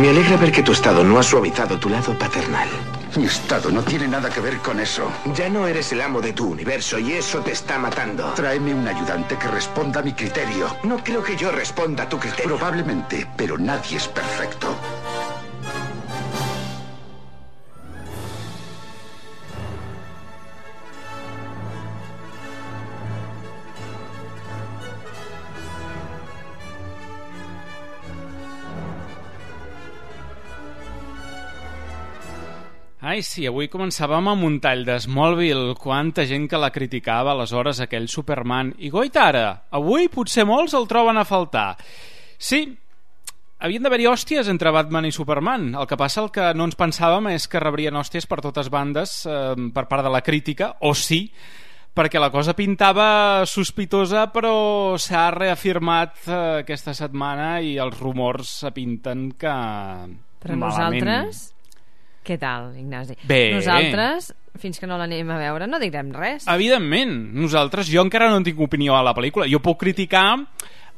Me alegra ver que tu estado no ha suavizado tu lado paternal. Mi estado no tiene nada que ver con eso. Ya no eres el amo de tu universo y eso te está matando. Tráeme un ayudante que responda a mi criterio. No creo que yo responda a tu criterio. Probablemente, pero nadie es perfecto. Ai, sí, avui començàvem amb un tall de Smallville, quanta gent que la criticava aleshores aquell Superman. I goita ara, avui potser molts el troben a faltar. Sí, havien d'haver-hi hòsties entre Batman i Superman. El que passa el que no ens pensàvem és que rebrien hòsties per totes bandes eh, per part de la crítica, o sí, perquè la cosa pintava sospitosa però s'ha reafirmat eh, aquesta setmana i els rumors pinten que Però malament. nosaltres... Què tal, Ignasi? Bé. Nosaltres, fins que no l'anem a veure, no direm res. Evidentment, nosaltres, jo encara no tinc opinió a la pel·lícula. Jo puc criticar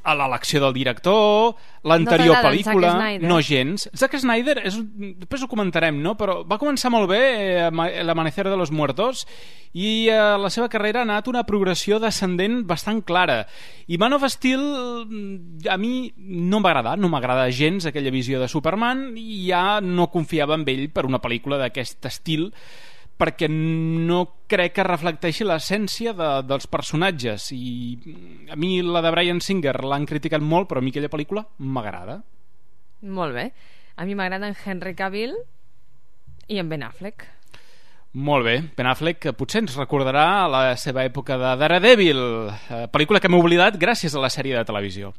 a l'elecció del director, l'anterior No pel·lícula... No gens. Zack Snyder, és, després ho comentarem, no? però va començar molt bé eh, l'Amanecer de los Muertos i eh, la seva carrera ha anat una progressió descendent bastant clara. I Man of Steel mm, a mi no m'ha agradat, no m'agrada gens aquella visió de Superman i ja no confiava en ell per una pel·lícula d'aquest estil perquè no crec que reflecteixi l'essència de, dels personatges i a mi la de Brian Singer l'han criticat molt però a mi aquella pel·lícula m'agrada Molt bé. A mi m'agrada en Henry Cavill i en Ben Affleck. molt bé, Ben Affleck que potser ens recordarà la seva època de Daredevil eh, pel·lícula que m'he oblidat gràcies a la sèrie de televisió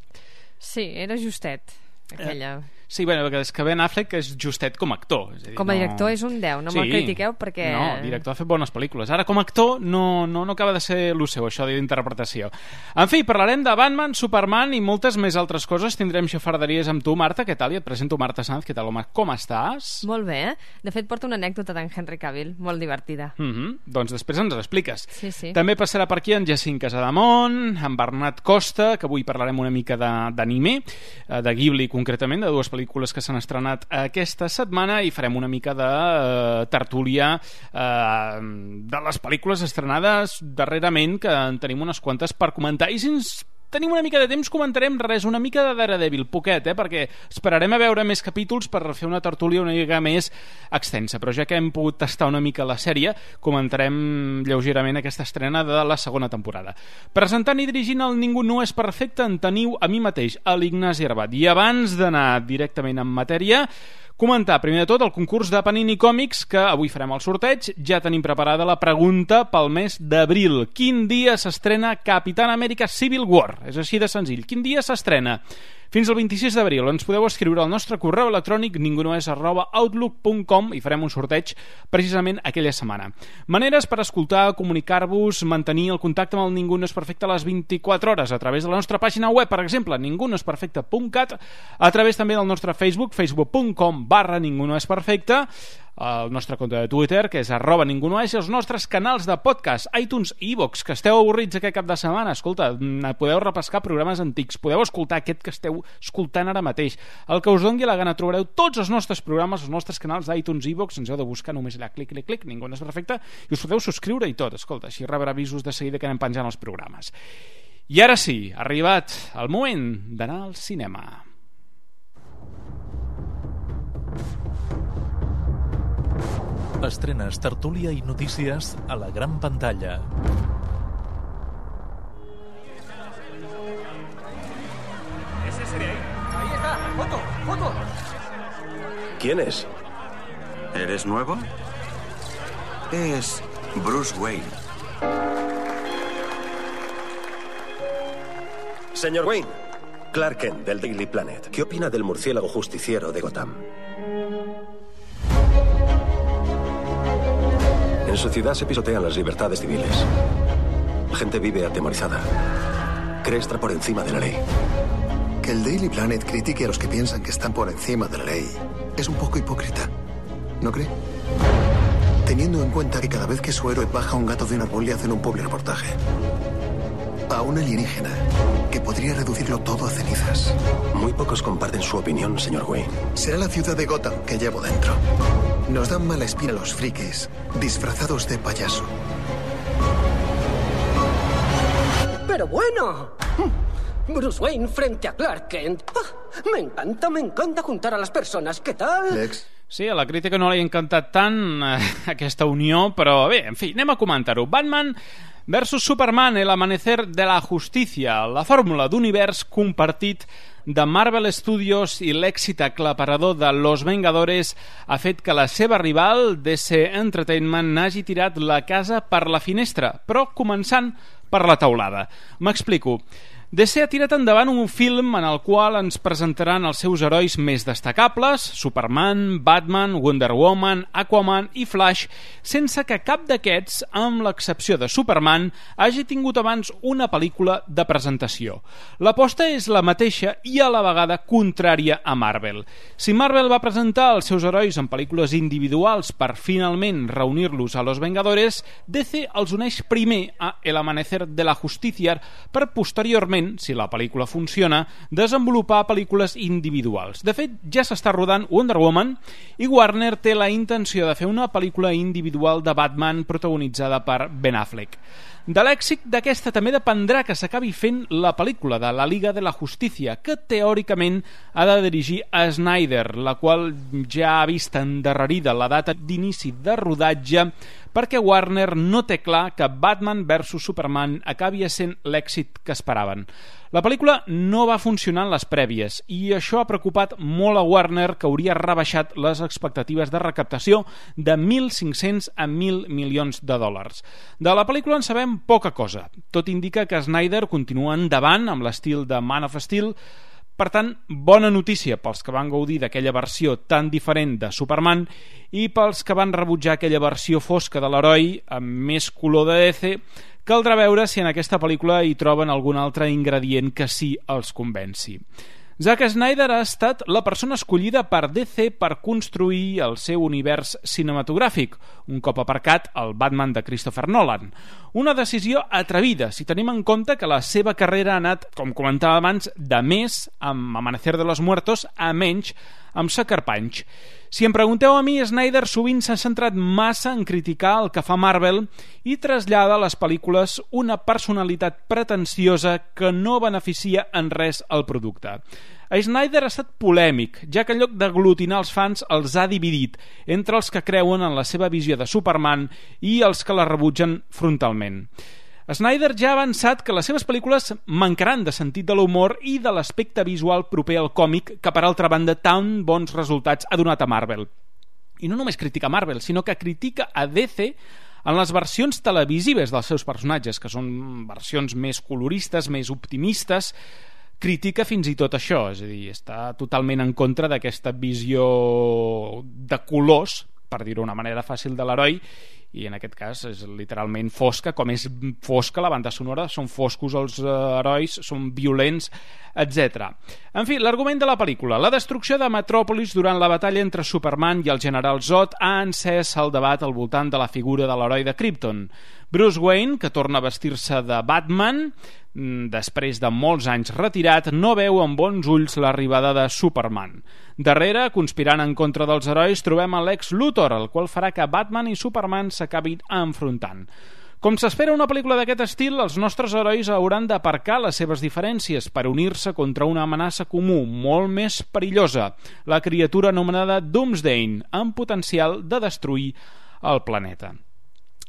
Sí, era justet, aquella. Sí, bueno, és que Ben Affleck és justet com a actor. És a dir, Com a director és un 10, no me'l critiqueu perquè- No, director ha fet bones pel·lícules. Ara, com a actor, no, no, no acaba de ser el seu, això d'interpretació. En fi, parlarem de Batman, Superman i moltes més altres coses. Tindrem xafarderies amb tu, Marta. Què tal? I et presento Marta Sanz. Què tal, home? Com estàs? Molt bé? De fet, porto una anècdota d'en Henry Cavill, molt divertida. Mm -hmm. Doncs després ens l'expliques. Sí, sí. També passarà per aquí en Jacint Casademont, en Bernat Costa, que avui parlarem una mica de- d'anime, eh, de Ghibli concretament, de dues pel·lícules que s'han estrenat aquesta setmana i farem una mica de eh, tertúlia eh, de les pel·lícules estrenades darrerament, que en tenim unes quantes per comentar. I si ens tenim una mica de temps comentarem res, una mica de Daredevil, poquet, eh? perquè esperarem a veure més capítols per fer una tertúlia una mica més extensa, però ja que hem pogut tastar una mica la sèrie, comentarem lleugerament aquesta estrena de la segona temporada. Presentant i dirigint el Ningú no és perfecte en teniu a mi mateix, a l'Ignasi Arbat. I abans d'anar directament en matèria, Comentar, primer de tot, el concurs de Panini Còmics, que avui farem el sorteig. Ja tenim preparada la pregunta pel mes d'abril. Quin dia s'estrena Capitán Amèrica Civil War? És així de senzill. Quin dia s'estrena? Fins al 26 d'abril ens podeu escriure al nostre correu electrònic ningunoes arroba outlook.com i farem un sorteig precisament aquella setmana. Maneres per escoltar, comunicar-vos, mantenir el contacte amb el Ningú no és perfecte a les 24 hores a través de la nostra pàgina web, per exemple, ningunoesperfecte.cat, a través també del nostre Facebook, facebook.com barra ningú no és perfecte, el nostre compte de Twitter, que és arroba ningú no és, els nostres canals de podcast, iTunes i iVox, que esteu avorrits aquest cap de setmana, escolta, mm, podeu repescar programes antics, podeu escoltar aquest que esteu escoltant ara mateix. El que us dongui la gana, trobareu tots els nostres programes, els nostres canals d'iTunes i iVox, ens heu de buscar només allà, clic, clic, clic, ningú no és perfecte, i us podeu subscriure i tot, escolta, així rebrà avisos de seguida que anem penjant els programes. I ara sí, ha arribat el moment d'anar al cinema. Estrenes, tertúlia i notícies a la gran pantalla. ¿Quién es? ¿Eres nuevo? Es Bruce Wayne. Señor Wayne, Clark Kent del Daily Planet. ¿Qué opina del murciélago justiciero de Gotham? En su ciudad se pisotean las libertades civiles. La gente vive atemorizada. Cree estar por encima de la ley. Que el Daily Planet critique a los que piensan que están por encima de la ley es un poco hipócrita, ¿no cree? Teniendo en cuenta que cada vez que su héroe baja un gato de un árbol le hacen un pobre reportaje. A un alienígena que podría reducirlo todo a cenizas. Muy pocos comparten su opinión, señor Wayne. Será la ciudad de Gotham que llevo dentro. Nos dan mala espina los frikis, disfrazados de payaso. Pero bueno. Bruce Wayne frente a Clark Kent. Ah, me encanta, me encanta juntar a las personas. ¿Qué tal? Lex, Sí, a la crítica no li ha encantat tant eh, aquesta unió, però bé, en fi, anem a comentar-ho. Batman versus Superman, el amanecer de la justícia, la fórmula d'univers compartit de Marvel Studios i l'èxit aclaparador de Los Vengadores ha fet que la seva rival, DC Entertainment, n'hagi tirat la casa per la finestra, però començant per la taulada. M'explico. DC ha tirat endavant un film en el qual ens presentaran els seus herois més destacables, Superman, Batman, Wonder Woman, Aquaman i Flash, sense que cap d'aquests, amb l'excepció de Superman, hagi tingut abans una pel·lícula de presentació. L'aposta és la mateixa i a la vegada contrària a Marvel. Si Marvel va presentar els seus herois en pel·lícules individuals per finalment reunir-los a Los Vengadores, DC els uneix primer a El Amanecer de la Justicia per posteriorment, si la pel·lícula funciona, desenvolupar pel·lícules individuals. De fet, ja s'està rodant Wonder Woman i Warner té la intenció de fer una pel·lícula individual de Batman protagonitzada per Ben Affleck. De l'èxit d'aquesta també dependrà que s'acabi fent la pel·lícula de la Liga de la Justícia, que teòricament ha de dirigir a Snyder, la qual ja ha vist endarrerida la data d'inici de rodatge perquè Warner no té clar que Batman vs Superman acabi sent l'èxit que esperaven. La pel·lícula no va funcionar en les prèvies i això ha preocupat molt a Warner que hauria rebaixat les expectatives de recaptació de 1.500 a 1.000 milions de dòlars. De la pel·lícula en sabem poca cosa. Tot indica que Snyder continua endavant amb l'estil de Man of Steel per tant, bona notícia pels que van gaudir d'aquella versió tan diferent de Superman i pels que van rebutjar aquella versió fosca de l'heroi amb més color de DC, caldrà veure si en aquesta pel·lícula hi troben algun altre ingredient que sí els convenci. Zack Snyder ha estat la persona escollida per DC per construir el seu univers cinematogràfic, un cop aparcat el Batman de Christopher Nolan. Una decisió atrevida, si tenim en compte que la seva carrera ha anat, com comentava abans, de més amb Amanecer de los Muertos a menys amb Sucker. Si em pregunteu a mi, Snyder sovint s'ha centrat massa en criticar el que fa Marvel i trasllada a les pel·lícules una personalitat pretensiosa que no beneficia en res el producte. Snyder ha estat polèmic, ja que en lloc d'aglutinar els fans els ha dividit entre els que creuen en la seva visió de Superman i els que la rebutgen frontalment. Snyder ja ha avançat que les seves pel·lícules mancaran de sentit de l'humor i de l'aspecte visual proper al còmic que, per altra banda, tan bons resultats ha donat a Marvel. I no només critica Marvel, sinó que critica a DC en les versions televisives dels seus personatges, que són versions més coloristes, més optimistes, critica fins i tot això, és a dir, està totalment en contra d'aquesta visió de colors, per dir-ho d'una manera fàcil, de l'heroi, i en aquest cas és literalment fosca, com és fosca la banda sonora, són foscos els eh, herois, són violents, etc. En fi, l'argument de la pel·lícula. La destrucció de Metròpolis durant la batalla entre Superman i el general Zod ha encès el debat al voltant de la figura de l'heroi de Krypton. Bruce Wayne, que torna a vestir-se de Batman, mm, després de molts anys retirat, no veu amb bons ulls l'arribada de Superman. Darrere, conspirant en contra dels herois, trobem a Lex Luthor, el qual farà que Batman i Superman s'acabin enfrontant. Com s'espera una pel·lícula d'aquest estil, els nostres herois hauran d'aparcar les seves diferències per unir-se contra una amenaça comú, molt més perillosa, la criatura anomenada Doomsday, amb potencial de destruir el planeta.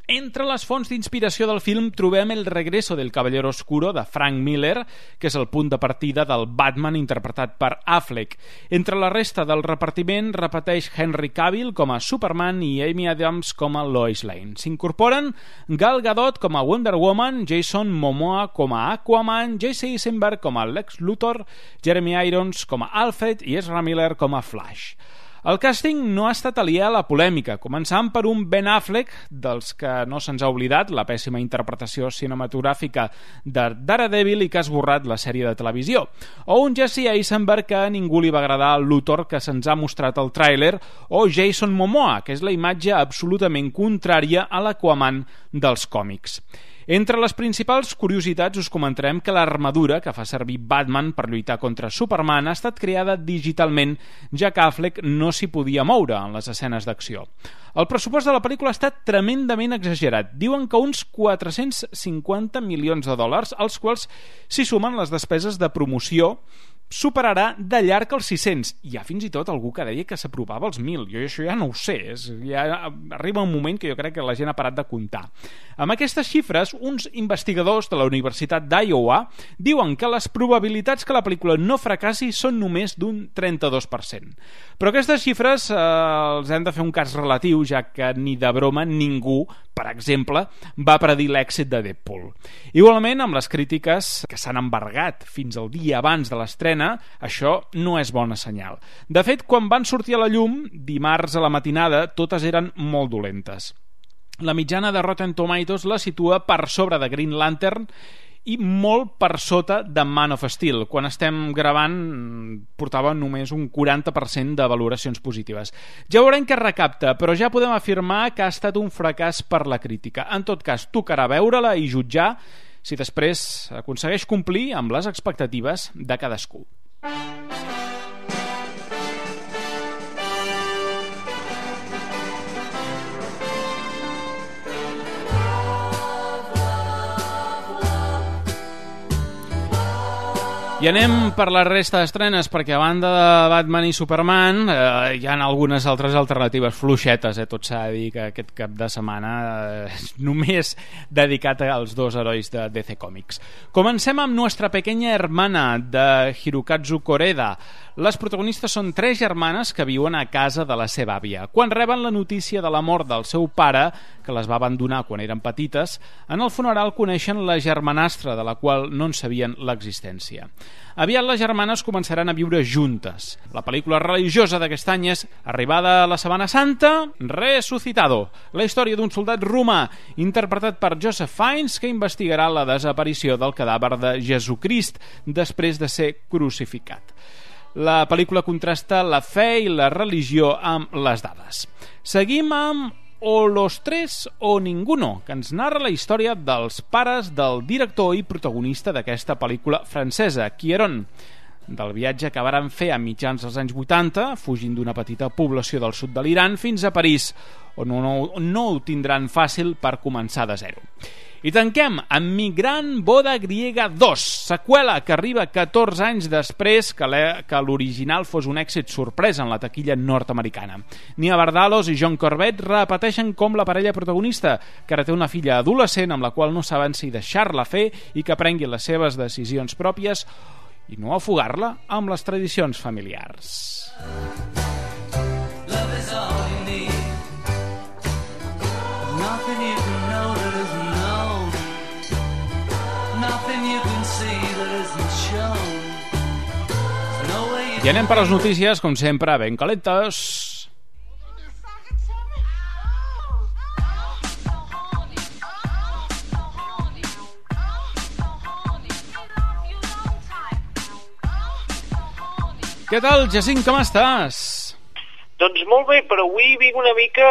Entre les fonts d'inspiració del film trobem El regreso del Caballero Oscuro de Frank Miller, que és el punt de partida del Batman interpretat per Affleck. Entre la resta del repartiment repeteix Henry Cavill com a Superman i Amy Adams com a Lois Lane. S'incorporen Gal Gadot com a Wonder Woman, Jason Momoa com a Aquaman, Jesse Eisenberg com a Lex Luthor, Jeremy Irons com a Alfred i Ezra Miller com a Flash. El càsting no ha estat aliè a la polèmica, començant per un Ben Affleck, dels que no se'ns ha oblidat la pèssima interpretació cinematogràfica de Daredevil i que ha esborrat la sèrie de televisió, o un Jesse Eisenberg que a ningú li va agradar el Luthor que se'ns ha mostrat al tràiler, o Jason Momoa, que és la imatge absolutament contrària a l'Aquaman dels còmics. Entre les principals curiositats us comentarem que l'armadura que fa servir Batman per lluitar contra Superman ha estat creada digitalment, ja que Affleck no s'hi podia moure en les escenes d'acció. El pressupost de la pel·lícula ha estat tremendament exagerat. Diuen que uns 450 milions de dòlars, als quals s'hi sumen les despeses de promoció superarà de llarg els 600. Hi ha fins i tot algú que deia que s'apropava als 1.000. Jo això ja no ho sé. És, ja arriba un moment que jo crec que la gent ha parat de comptar. Amb aquestes xifres, uns investigadors de la Universitat d'Iowa diuen que les probabilitats que la pel·lícula no fracassi són només d'un 32%. Però aquestes xifres eh, els hem de fer un cas relatiu, ja que ni de broma ningú, per exemple, va predir l'èxit de Deadpool. Igualment, amb les crítiques que s'han embargat fins al dia abans de l'estrena, això no és bona senyal. De fet, quan van sortir a la llum, dimarts a la matinada, totes eren molt dolentes. La mitjana de Rotten Tomatoes la situa per sobre de Green Lantern i molt per sota de Man of Steel. Quan estem gravant portava només un 40% de valoracions positives. Ja veurem què recapta, però ja podem afirmar que ha estat un fracàs per la crítica. En tot cas, tocarà veure-la i jutjar si després aconsegueix complir amb les expectatives de cadascú. I anem per la resta d'estrenes, perquè a banda de Batman i Superman eh, hi ha algunes altres alternatives fluixetes, eh, tot s'ha de dir que aquest cap de setmana eh, és només dedicat als dos herois de DC Comics. Comencem amb Nuestra pequeña hermana, de Hirokazu Koreda. Les protagonistes són tres germanes que viuen a casa de la seva àvia. Quan reben la notícia de la mort del seu pare, que les va abandonar quan eren petites, en el funeral coneixen la germanastra, de la qual no en sabien l'existència. Aviat les germanes començaran a viure juntes. La pel·lícula religiosa d'aquest any és Arribada a la Sabana Santa, Resucitado, la història d'un soldat romà interpretat per Joseph Fiennes que investigarà la desaparició del cadàver de Jesucrist després de ser crucificat. La pel·lícula contrasta la fe i la religió amb les dades. Seguim amb o Los Tres o Ninguno, que ens narra la història dels pares del director i protagonista d'aquesta pel·lícula francesa, Quieron, del viatge que varen fer a mitjans dels anys 80, fugint d'una petita població del sud de l'Iran fins a París, on no, no ho tindran fàcil per començar de zero. I tanquem amb Migrant Boda Griega 2, seqüela que arriba 14 anys després que l'original fos un èxit sorpresa en la taquilla nord-americana. Nia Bardalos i John Corbett repeteixen com la parella protagonista, que ara té una filla adolescent amb la qual no saben si deixar-la fer i que prengui les seves decisions pròpies i no afogar-la amb les tradicions familiars. Love is all you need Nothing you can know that isn't known Nothing you can see that isn't shown no I anem per les notícies, com sempre, ben calentes. Què tal, Jacint, com estàs? Doncs molt bé, però avui vinc una mica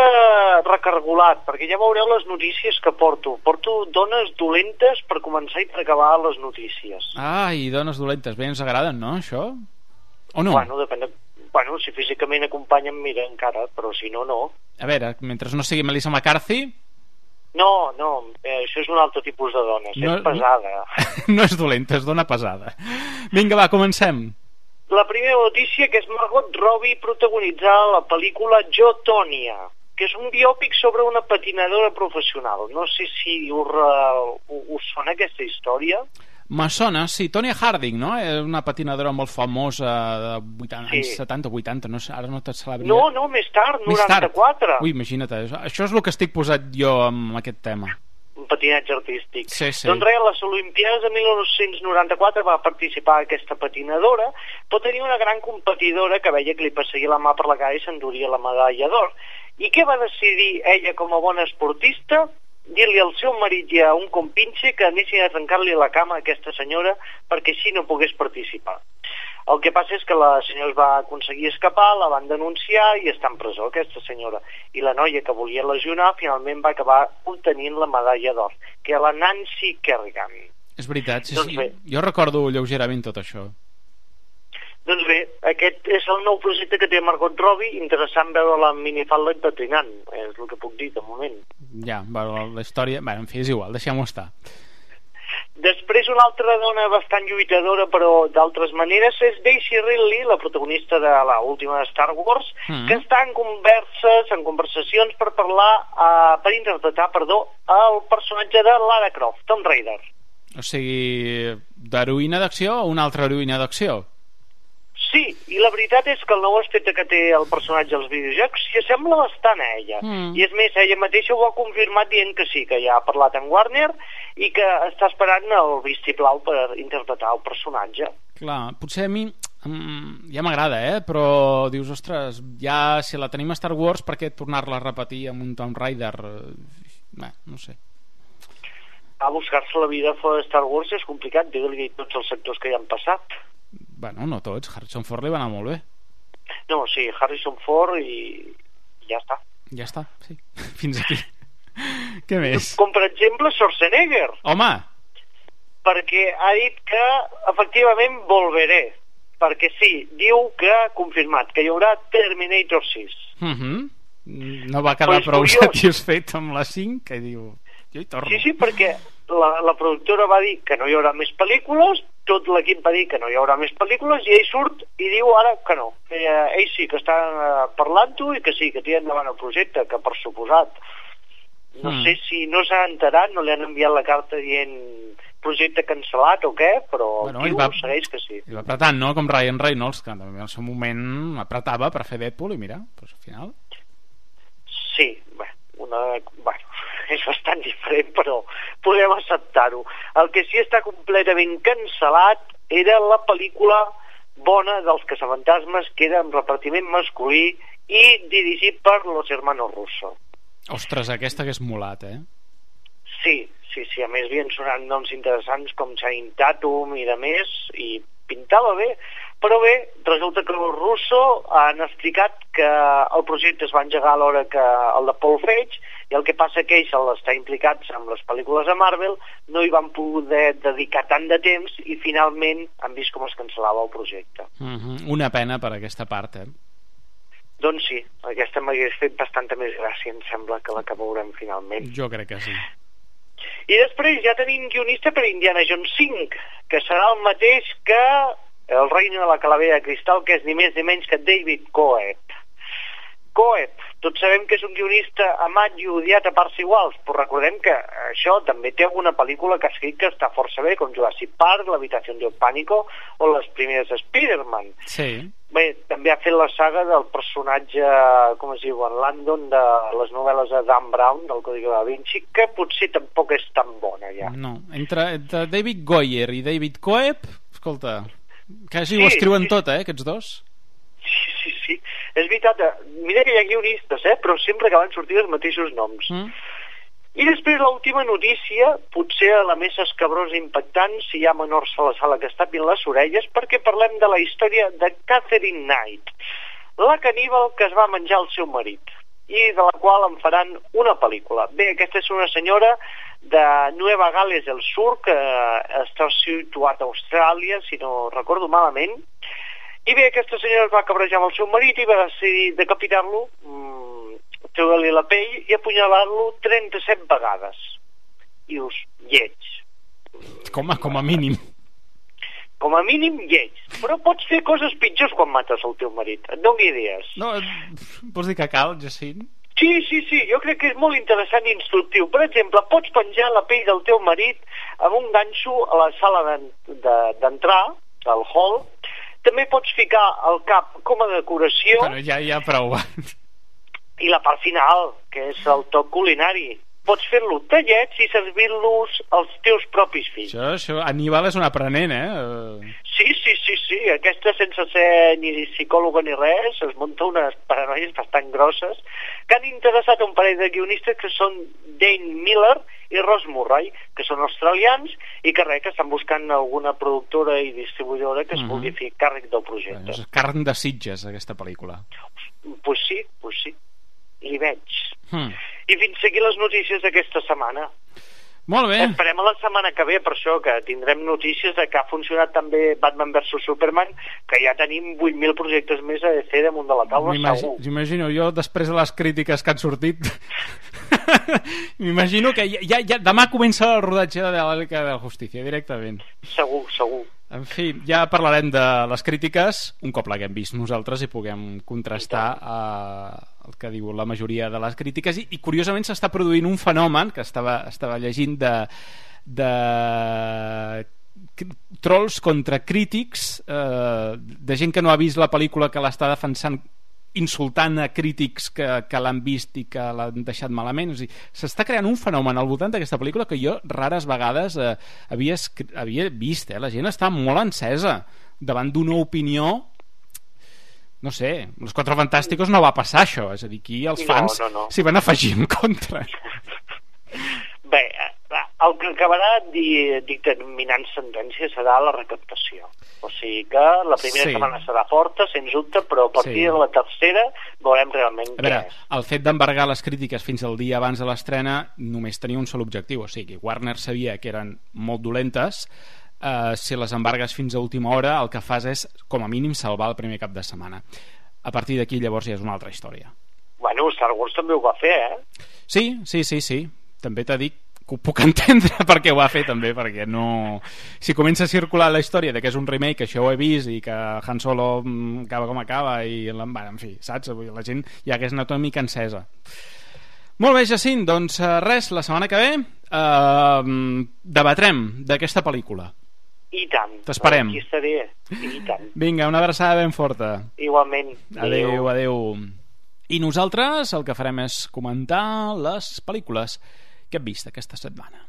recargolat, perquè ja veureu les notícies que porto. Porto dones dolentes per començar i per acabar les notícies. Ai, dones dolentes, bé ens agraden, no, això? O no? Bueno, depèn de... Bueno, si físicament acompanyen, mira, encara, però si no, no. A veure, mentre no sigui Melissa McCarthy... No, no, eh, això és un altre tipus de dona, no, és pesada. No és dolenta, és dona pesada. Vinga, va, comencem. La primera notícia que és Margot Robbie protagonitzar la pel·lícula Jo, Tònia, que és un biòpic sobre una patinadora professional. No sé si us, uh, us sona aquesta història. Me sona, sí, Tonya Harding, no? És una patinadora molt famosa de 80, sí. anys 70 o 80, no, ara no te sabria... No, no, més tard, 94. Tard. Ui, imagina't, això és el que estic posat jo amb aquest tema un patinatge artístic. Sí, sí. Doncs res, a les Olimpiades de 1994 va participar aquesta patinadora, però tenia una gran competidora que veia que li passaria la mà per la cara i s'enduria la medalla d'or. I què va decidir ella com a bona esportista? dir-li al seu marit i a un compinxe que anessin a trencar-li la cama a aquesta senyora perquè així no pogués participar. El que passa és que la senyora es va aconseguir escapar, la van denunciar i està en presó, aquesta senyora. I la noia que volia lesionar finalment va acabar obtenint la medalla d'or, que era la Nancy Kerrigan. És veritat, sí, Doncs sí. bé. Jo recordo lleugerament tot això. Doncs bé, aquest és el nou projecte que té Margot Robbie, interessant veure-la en minifalda patinant, és el que puc dir de moment. Ja, bueno, la història... Bé, en fi, és igual, deixem-ho estar. Després una altra dona bastant lluitadora però d'altres maneres és Daisy Ridley, la protagonista de la última de Star Wars, Mm. que està en converses, en conversacions per parlar, uh, per interpretar, perdó, el personatge de Lara Croft, Tomb Raider. O sigui, d'heroïna d'acció o una altra heroïna d'acció? Sí, i la veritat és que el nou aspecte que té el personatge als videojocs s'hi assembla bastant a ella. Mm. I és més, ella mateixa ho ha confirmat dient que sí, que ja ha parlat amb Warner i que està esperant el vistiplau per interpretar el personatge. Clar, potser a mi mm, ja m'agrada, eh? Però dius, ostres, ja si la tenim a Star Wars, per què tornar-la a repetir amb un Tomb Raider? Bé, no sé. A buscar-se la vida fora de Star Wars és complicat, digue-li tots els sectors que hi han passat. Bueno, no tots, Harrison Ford li va anar molt bé. No, sí, Harrison Ford i ja està. Ja està, sí. Fins aquí. Què més? Com per exemple Schwarzenegger, Home, perquè ha dit que efectivament volveré. Perquè sí, diu que ha confirmat que hi haurà Terminator 6. uh -huh. no va quedar Pues prou curiós. satisfet amb la 5, que diu, jo hi torno. Sí, sí, perquè la, la productora va dir que no hi haurà més pel·lícules, tot l'equip va dir que no hi haurà més pel·lícules, i ell surt i diu ara que no. Que, eh, ell sí que està eh, parlant-ho i que sí, que tira endavant el projecte, que per suposat. No Mm. sé si no s'ha enterat, no li han enviat la carta dient projecte cancel·lat o què, però Bueno, diu, va- segueix que sí. I va apretant, no? Com Ryan Reynolds, que també en el seu moment apretava per fer Deadpool i mira, doncs al final... Sí, bé, una, bueno, és bastant diferent, però podem acceptar-ho. El que sí està completament cancel·lat era la pel·lícula bona dels caçafantasmes, que era amb repartiment masculí i dirigit per Los Hermanos Russo. Ostres, aquesta hagués molat, eh? Sí, sí, sí, a més havien sonat noms interessants com Channing Tatum i de més, i pintava bé, però bé, resulta que els Russo han explicat que el projecte es va engegar a l'hora que el de Paul Feig, i el que passa que ells, al estar implicats amb les pel·lícules de Marvel, no hi van poder dedicar tant de temps i finalment han vist com es cancel·lava el projecte. Uh -huh. Una pena per aquesta part, eh? Doncs sí, aquesta m'hagués fet bastanta més gràcia, em sembla, que la que veurem finalment. Jo crec que sí. I després ja tenim guionista per Indiana Jones 5, que serà el mateix que el reino de la calavera de cristal, que és ni més ni menys que David Coeb. Coeb, tots sabem que és un guionista amat i odiat a parts iguals, però recordem que això també té alguna pel·lícula que ha escrit que està força bé, com Jurassic Park, L'habitació del pànico o les primeres Spider-Man. Sí. Bé, també ha fet la saga del personatge, com es diu, en Landon, de les novel·les de Dan Brown, del Código da Vinci, que potser tampoc és tan bona ja. No, entre, entre David Goyer i David Coeb, escolta, quasi Sí, ho escriuen sí. tot, eh, aquests dos. Sí, sí, sí. És veritat, eh, mira que hi ha guionistes, eh, però sempre acaben sortint els mateixos noms. Mm? I després l'última notícia, potser la més escabrosa i impactant, si hi ha menors a la sala que es tapin les orelles, perquè parlem de la història de Catherine Knight, la caníbal que es va menjar el seu marit i de la qual en faran una pel·lícula. Bé, aquesta és una senyora de Nueva Gales del Sur, que està situat a Austràlia, si no recordo malament, i bé, aquesta senyora es va cabrejar amb el seu marit i va decidir decapitar-lo, mmm, treure-li la pell i apunyalar-lo 37 vegades. I dius, lleig. Com a, com a mínim. Com a mínim, lleig. Però pots fer coses pitjors quan mates el teu marit. Et doni idees. No, eh, vols dir que cal, Jacint? Sí, sí, sí, jo crec que és molt interessant i instructiu. Per exemple, pots penjar la pell del teu marit amb un ganxo a la sala d'en- de- d'entrar, al hall. També pots ficar el cap com a decoració Però ja, ja prou. i la part final, que és el toc culinari. Pots fer-lo tallets i servir-los als teus propis fills. Això, això, Aníbal és un aprenent, eh? Sí, sí, sí, sí. Aquesta, sense ser ni psicòloga ni res, es munta unes paranoies bastant grosses que han interessat un parell de guionistes que són Dane Miller i Ross Murray, que són australians i que res, que estan buscant alguna productora i distribuïdora que es Mhm. vulgui fer càrrec del projecte. És carn de sitges, aquesta pel·lícula. Pues sí, pues sí. Li veig. Hmm. I fins aquí les notícies d'aquesta setmana. Molt bé. Esperem a la setmana que ve, per això, que tindrem notícies de que ha funcionat també Batman vs Superman, que ja tenim 8.000 projectes més a DC damunt de la taula, segur. M'imagino, jo després de les crítiques que han sortit m'imagino que ja, ja, ja, demà comença el rodatge de la Liga de la Justícia directament. Segur, segur. En fi, ja parlarem de les crítiques un cop l'haguem vist nosaltres i puguem contrastar eh, el que diu la majoria de les crítiques i, i curiosament s'està produint un fenomen que estava, estava llegint de, de trolls contra crítics eh, de gent que no ha vist la pel·lícula que l'està defensant insultant a crítics que, que l'han vist i que l'han deixat malament. S'està creant un fenomen al voltant d'aquesta pel·lícula que jo rares vegades eh, havia, havia vist. Eh? La gent està molt encesa davant d'una opinió no sé, els Quatre Fantàsticos no va passar això, és a dir, aquí els No, fans no, no. s'hi van afegir en contra. Bé, eh, el que acabarà di- dictaminant sentència serà la recaptació. O sigui que la primera Sí. setmana serà forta, sens dubte, però a partir Sí. de la tercera veurem realment A què veure, és. el fet d'embargar les crítiques fins al dia abans de l'estrena només tenia un sol objectiu, o sigui, Warner sabia que eren molt dolentes, eh, si les embargues fins a última hora el que fas és, com a mínim, salvar el primer cap de setmana. A partir d'aquí llavors ja és una altra història. Bueno, Star Wars també ho va fer, eh? Sí, sí, sí, sí. També t'ha dit que ho puc entendre perquè ho va fer també, perquè no... Si comença a circular la història de que és un remake, que això ho he vist, i que Han Solo mm, acaba com acaba, i bueno, en fi, saps? Dir, La gent ja hagués anat una mica encesa. Molt bé, Jacint, doncs eh, res, la setmana que ve eh, debatrem d'aquesta pel·lícula. I tant. T'esperem. Aquí estaré. I tant. Vinga, una abraçada ben forta. Igualment. Adeu, adeu. I nosaltres el que farem és comentar les pel·lícules que hem vist aquesta setmana.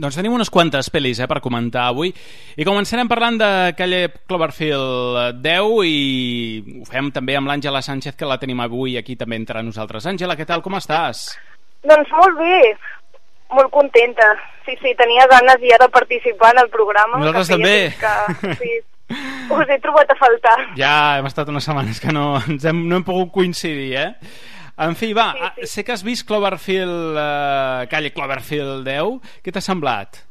Doncs tenim unes quantes pel·lis eh, per comentar avui i començarem parlant de Calle Cloverfield 10 i ho fem també amb l'Àngela Sánchez que la tenim avui aquí també entre nosaltres. Àngela, què tal, com estàs? Doncs molt bé, molt contenta. Sí, sí, tenia ganes ja de participar en el programa. Nosaltres que també. Que, sí, us he trobat a faltar. Ja hem estat unes setmanes que no, ens hem, no hem pogut coincidir, eh? En fi, va, sí, sí. sé que has vist Cloverfield, eh, Calle Cloverfield 10. Què t'ha semblat?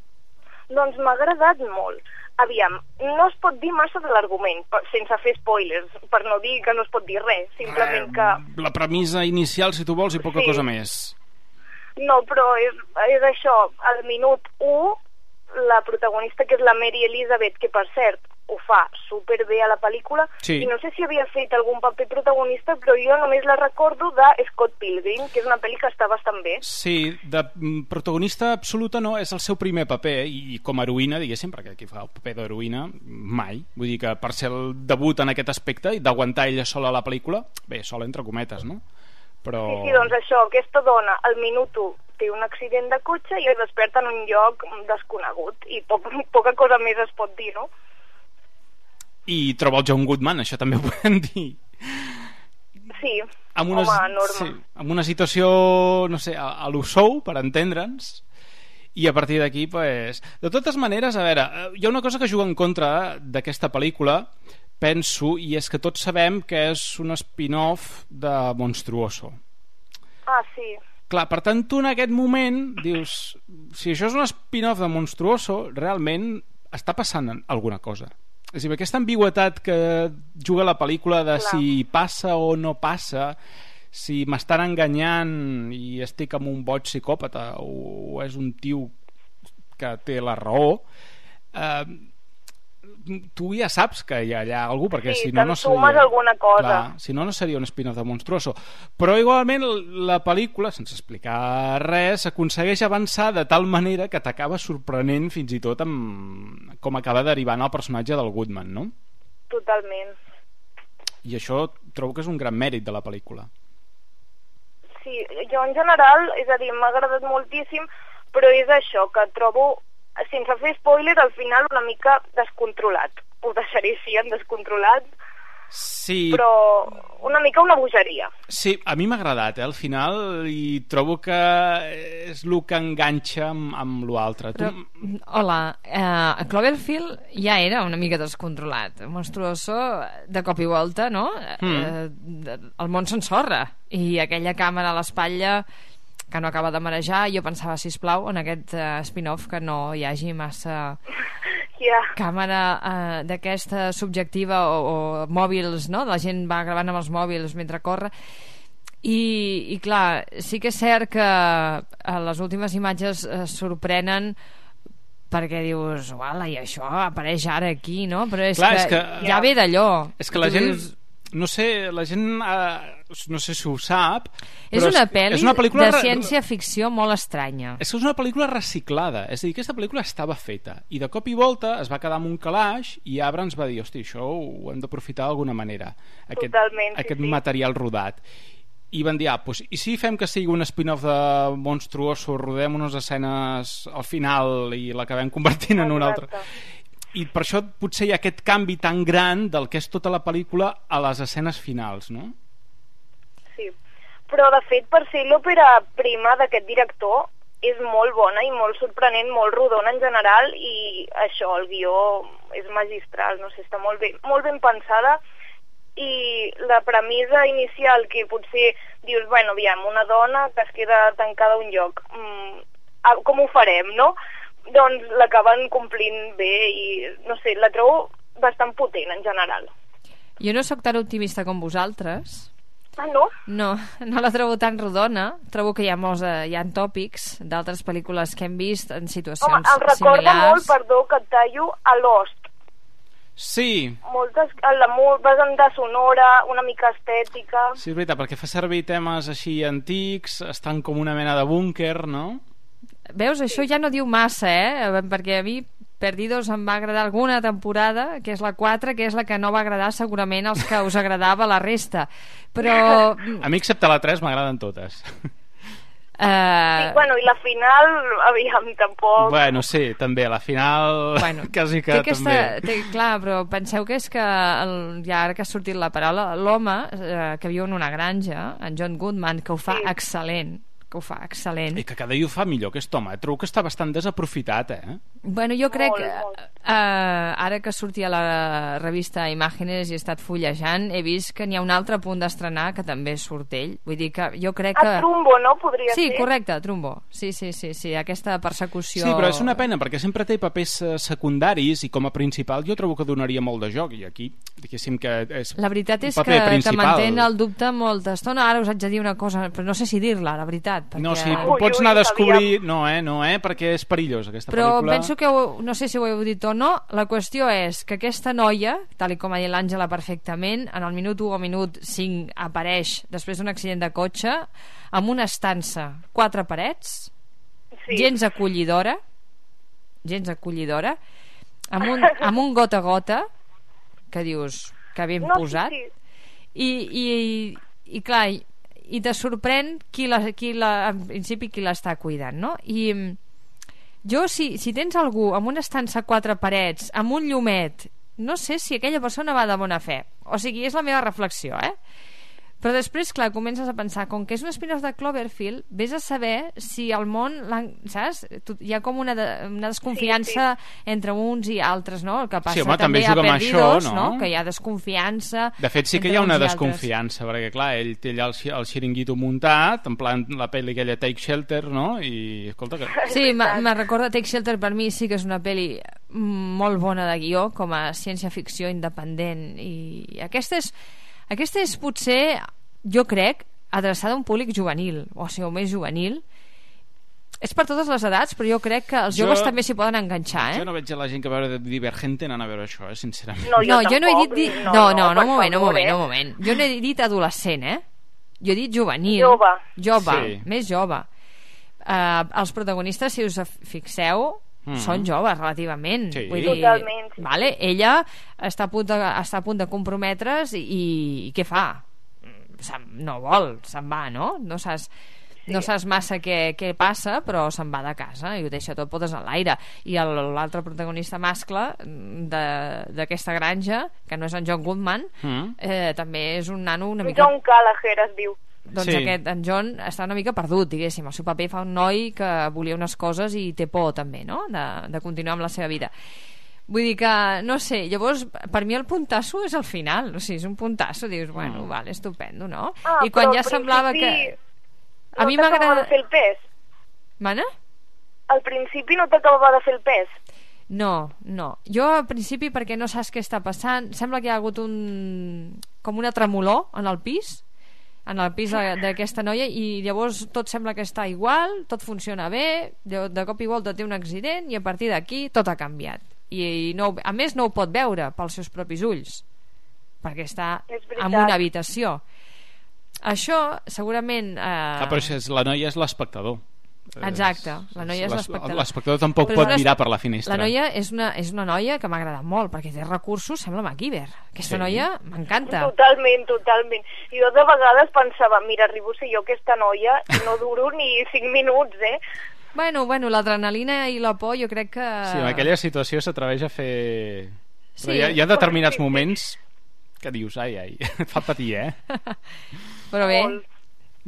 Doncs m'ha agradat molt. Aviam, no es pot dir massa de l'argument, sense fer spoilers, per no dir que no es pot dir res, simplement que... La premissa inicial, si tu vols, i poca Sí. cosa més. No, però és, és això, al minut 1, la protagonista, que és la Mary Elizabeth, que per cert ho fa superbé a la pel·lícula, Sí. i no sé si havia fet algun paper protagonista, però jo només la recordo de Scott Pilgrim, que és una pel·li que està bastant bé. Sí, de mm, protagonista absoluta no, és el seu primer paper i com a heroïna, diguéssim, perquè aquí fa el paper d'heroïna, mai. Vull dir que per ser el debut en aquest aspecte i d'aguantar ella sola la pel·lícula, bé, sola entre cometes, no? Però... Sí, sí, doncs això, aquesta dona al minut 1 té un accident de cotxe i es desperta en un lloc desconegut i poc, poca cosa més es pot dir, no? I troba el John Goodman, això també ho podem dir. Sí, Amb una, home, norma. sí, amb una situació, no sé, a, a lo sou, per entendre'ns, i a partir d'aquí, pues... De totes maneres, a veure, eh, hi ha una cosa que juga en contra d'aquesta pel·lícula, penso, i és que tots sabem que és un spin-off de Monstruoso. Ah, sí. Clar, per tant, tu en aquest moment dius, si això és un spin-off de Monstruoso, realment està passant alguna cosa. és a dir, aquesta ambigüetat que juga la pel·lícula de Clar. si passa o no passa si m'estan enganyant i estic amb un boig psicòpata o, o és un tio que té la raó eh, tu ja saps que hi ha allà algú perquè Sí, si no no seria, alguna cosa. clar, si no no seria un spin-off de Monstruoso però igualment la pel·lícula sense explicar res aconsegueix avançar de tal manera que t'acaba sorprenent fins i tot amb com acaba derivant el personatge del Goodman no? Totalment. i això trobo que és un gran mèrit de la pel·lícula Sí, jo en general, és a dir, m'ha agradat moltíssim, però és això, que trobo, sense fer spoiler, al final una mica descontrolat. Ho deixaré així, en descontrolat, sí, però una mica una bogeria. Sí, a mi m'ha agradat, eh, al final, i trobo que és el que enganxa amb, amb l'altre. Però, hola, eh, Cloverfield ja era una mica descontrolat. Monstruoso, de cop i volta, no? Mm. Eh, el món s'ensorra. I aquella càmera a l'espatlla que no acaba de marejar, jo pensava, si plau en aquest eh, spin-off que no hi hagi massa Ja. càmera eh, d'aquesta subjectiva o, o mòbils, no? La gent va gravant amb els mòbils mentre corre i, i clar, sí que és cert que a les últimes imatges eh, sorprenen perquè dius, uala, i això apareix ara aquí, no? Però és, Clar, que, és que- ja ve d'allò. És que la gent... dius, No sé, la gent... Eh, no sé si ho sap... és una pel·li és una pel·lícula de re- ciència-ficció molt estranya. És que és una pel·lícula reciclada, és a dir, aquesta pel·lícula estava feta i de cop i volta es va quedar amb un calaix i Abrams va dir, hosti, això ho hem d'aprofitar d'alguna manera, aquest, Totalment, sí, aquest sí. material rodat. I van dir, ah, doncs, i si fem que sigui un spin-off de Monstruoso, rodem unes escenes al final i l'acabem convertint en una altra... I per això potser hi ha aquest canvi tan gran del que és tota la pel·lícula a les escenes finals, no? Sí. Però, de fet, per ser l'òpera prima d'aquest director, és molt bona i molt sorprenent, molt rodona en general, i això, el guió és magistral, no sé, està molt ben, molt ben pensada, i la premissa inicial que potser dius, bueno, aviam, una dona que es queda tancada a un lloc, mm, com ho farem, no? Doncs l'acaben complint bé i, no sé, la trobo bastant potent en general. Jo no sóc tan optimista com vosaltres, Ah, no? No, no la trobo tan rodona. Trobo que hi ha, molts, eh, hi ha tòpics d'altres pel·lícules que hem vist en situacions Home, em recorda similars. molt, perdó, que et tallo, a Lost. Sí, Moltes, la molt banda sonora, una mica estètica... sí, és veritat, perquè fa servir temes així antics, estan com una mena de búnquer, no? Veus, això ja no diu massa, eh? Perquè a mi Perdidos em va agradar alguna temporada, que és la 4, que és la que no va agradar segurament als que us agradava la resta. Però... A mi, excepte la 3, m'agraden totes. Eh, I, bueno, i la final, aviam, tampoc... Bueno, sí, també, la final Bueno, quasi que té aquesta, també. té, clar, però penseu que és que el, ja ara que ha sortit la paraula l'home eh, que viu en una granja en John Goodman, que ho fa Sí. excel·lent que ho fa excel·lent I que cada dia ho fa millor aquest home. Trobo que està bastant desaprofitat, eh? Bueno, jo crec que eh, ara que sortia la revista Imàgenes i he estat fullejant, he vist que n'hi ha un altre punt d'estrenar que també surt ell. Vull dir que jo crec que... A Trumbo, no? Podria Sí, ser? correcte, Trumbo. Sí, sí, sí, sí, aquesta persecució... Sí, però és una pena, perquè sempre té papers eh, secundaris i com a principal jo trobo que donaria molt de joc, i aquí, diguéssim que és La veritat és que principal. mantén el dubte molta estona. Ara us haig de dir una cosa, però no sé si dir-la, la veritat. Perquè... No, sí, Ui, pots ui, anar a descobrir... aviam. No, eh, no, eh, perquè és perillós, aquesta Però pel·lícula. penso que, ho, no sé si ho heu dit o no, la qüestió és que aquesta noia, tal com ha dit l'Àngela perfectament, en el minut 1 o minut 5 apareix després d'un accident de cotxe, amb una estança, quatre parets, Sí. gens acollidora, gens acollidora, amb un, amb un gota a gota, que dius, que ben no, posat, Sí, sí. i, i, i clar, i, te sorprèn qui la, qui la, en principi qui l'està cuidant, no? I mm, jo, si, si tens algú amb una estança a quatre parets, amb un llumet, no sé si aquella persona va de bona fe. O sigui, és la meva reflexió, eh? Però després, clar, comences a pensar, com que és un spin-off de Cloverfield, vés a saber si el món, saps? Tu- Hi ha com una, de, una desconfiança entre uns i altres, no? El que passa home, també també, a Perdidos, això, no? Que hi ha desconfiança... De fet, sí que hi ha una i altres. desconfiança, perquè, clar, ell té allà el, el xiringuito muntat, en plan la pel·li aquella Take Shelter, no? I, escolta, que... Sí, me recorda Take Shelter per mi sí que és una pel·li molt bona de guió com a ciència-ficció independent i aquesta és, aquesta és potser, jo crec, adreçada a un públic juvenil, o sigui, o més juvenil, és per totes les edats, però jo crec que els Jo- joves també s'hi poden enganxar, eh? Jo no veig a la gent que va veure Divergente anant a veure això, eh, sincerament. No, jo no, jo no he dit... tampoc, Di... no, No, no, no, no, un moment, un favor, moment, eh? un moment. Jo no he dit adolescent, eh? Jo he dit juvenil. Jove. Jove, Sí. més jove. Uh, els protagonistes, si us fixeu, Mhm. són joves relativament. Sí. Vull dir, Totalment, sí. Vale? Ella està a punt de, està a punt de comprometre's i, i què fa? Se'n- No vol, se'n va, no? No saps, no saps massa què, què passa, però se'n va de casa i ho deixa tot potes a l'aire. I l'altre protagonista mascle mm, de- d'aquesta granja, que no és en John Goodman, Mm. eh, també és un nano una mica... John Gallagher es diu. Doncs Sí. aquest, en John està una mica perdut, diguéssim. El seu paper fa un noi que volia unes coses i té por també, no?, de, de continuar amb la seva vida. Vull dir que, no sé, llavors, per mi el puntasso és al final, o sigui, és un puntasso, dius, bueno, vale, estupendo, no? Ah, I quan ja semblava que... A no mi t'acabava m'agrada... de fer el pes. Mana? Al principi no t'acabava de fer el pes. No, no. Jo al principi, perquè no saps què està passant, sembla que hi ha hagut un... com una tremolor en el pis, en el pis de- d'aquesta noia, i llavors tot sembla que està igual, tot funciona bé, de, de cop i volta té un accident, i a partir d'aquí tot ha canviat. I, i no, a més no ho pot veure pels seus propis ulls, perquè està en una habitació. Això, segurament... Eh, Ah, però això és, la noia és l'espectador. Exacte, la noia és l'es- l'espectador. L'espectador tampoc Però pot una- mirar per la finestra. La noia és una, és una noia que m'ha agradat molt, perquè té recursos, sembla MacGyver. Aquesta Sí. noia m'encanta. Totalment, totalment. Jo de vegades pensava, mira, arribo a ser jo aquesta noia i no duro ni 5 minuts, eh? Bueno, bueno, l'adrenalina i la por jo crec que... Sí, en aquella situació s'atreveix a fer... Sí. Però hi ha, hi ha determinats Sí, sí. moments que dius, ai, ai, et fa patir, eh? Però bé, Molt.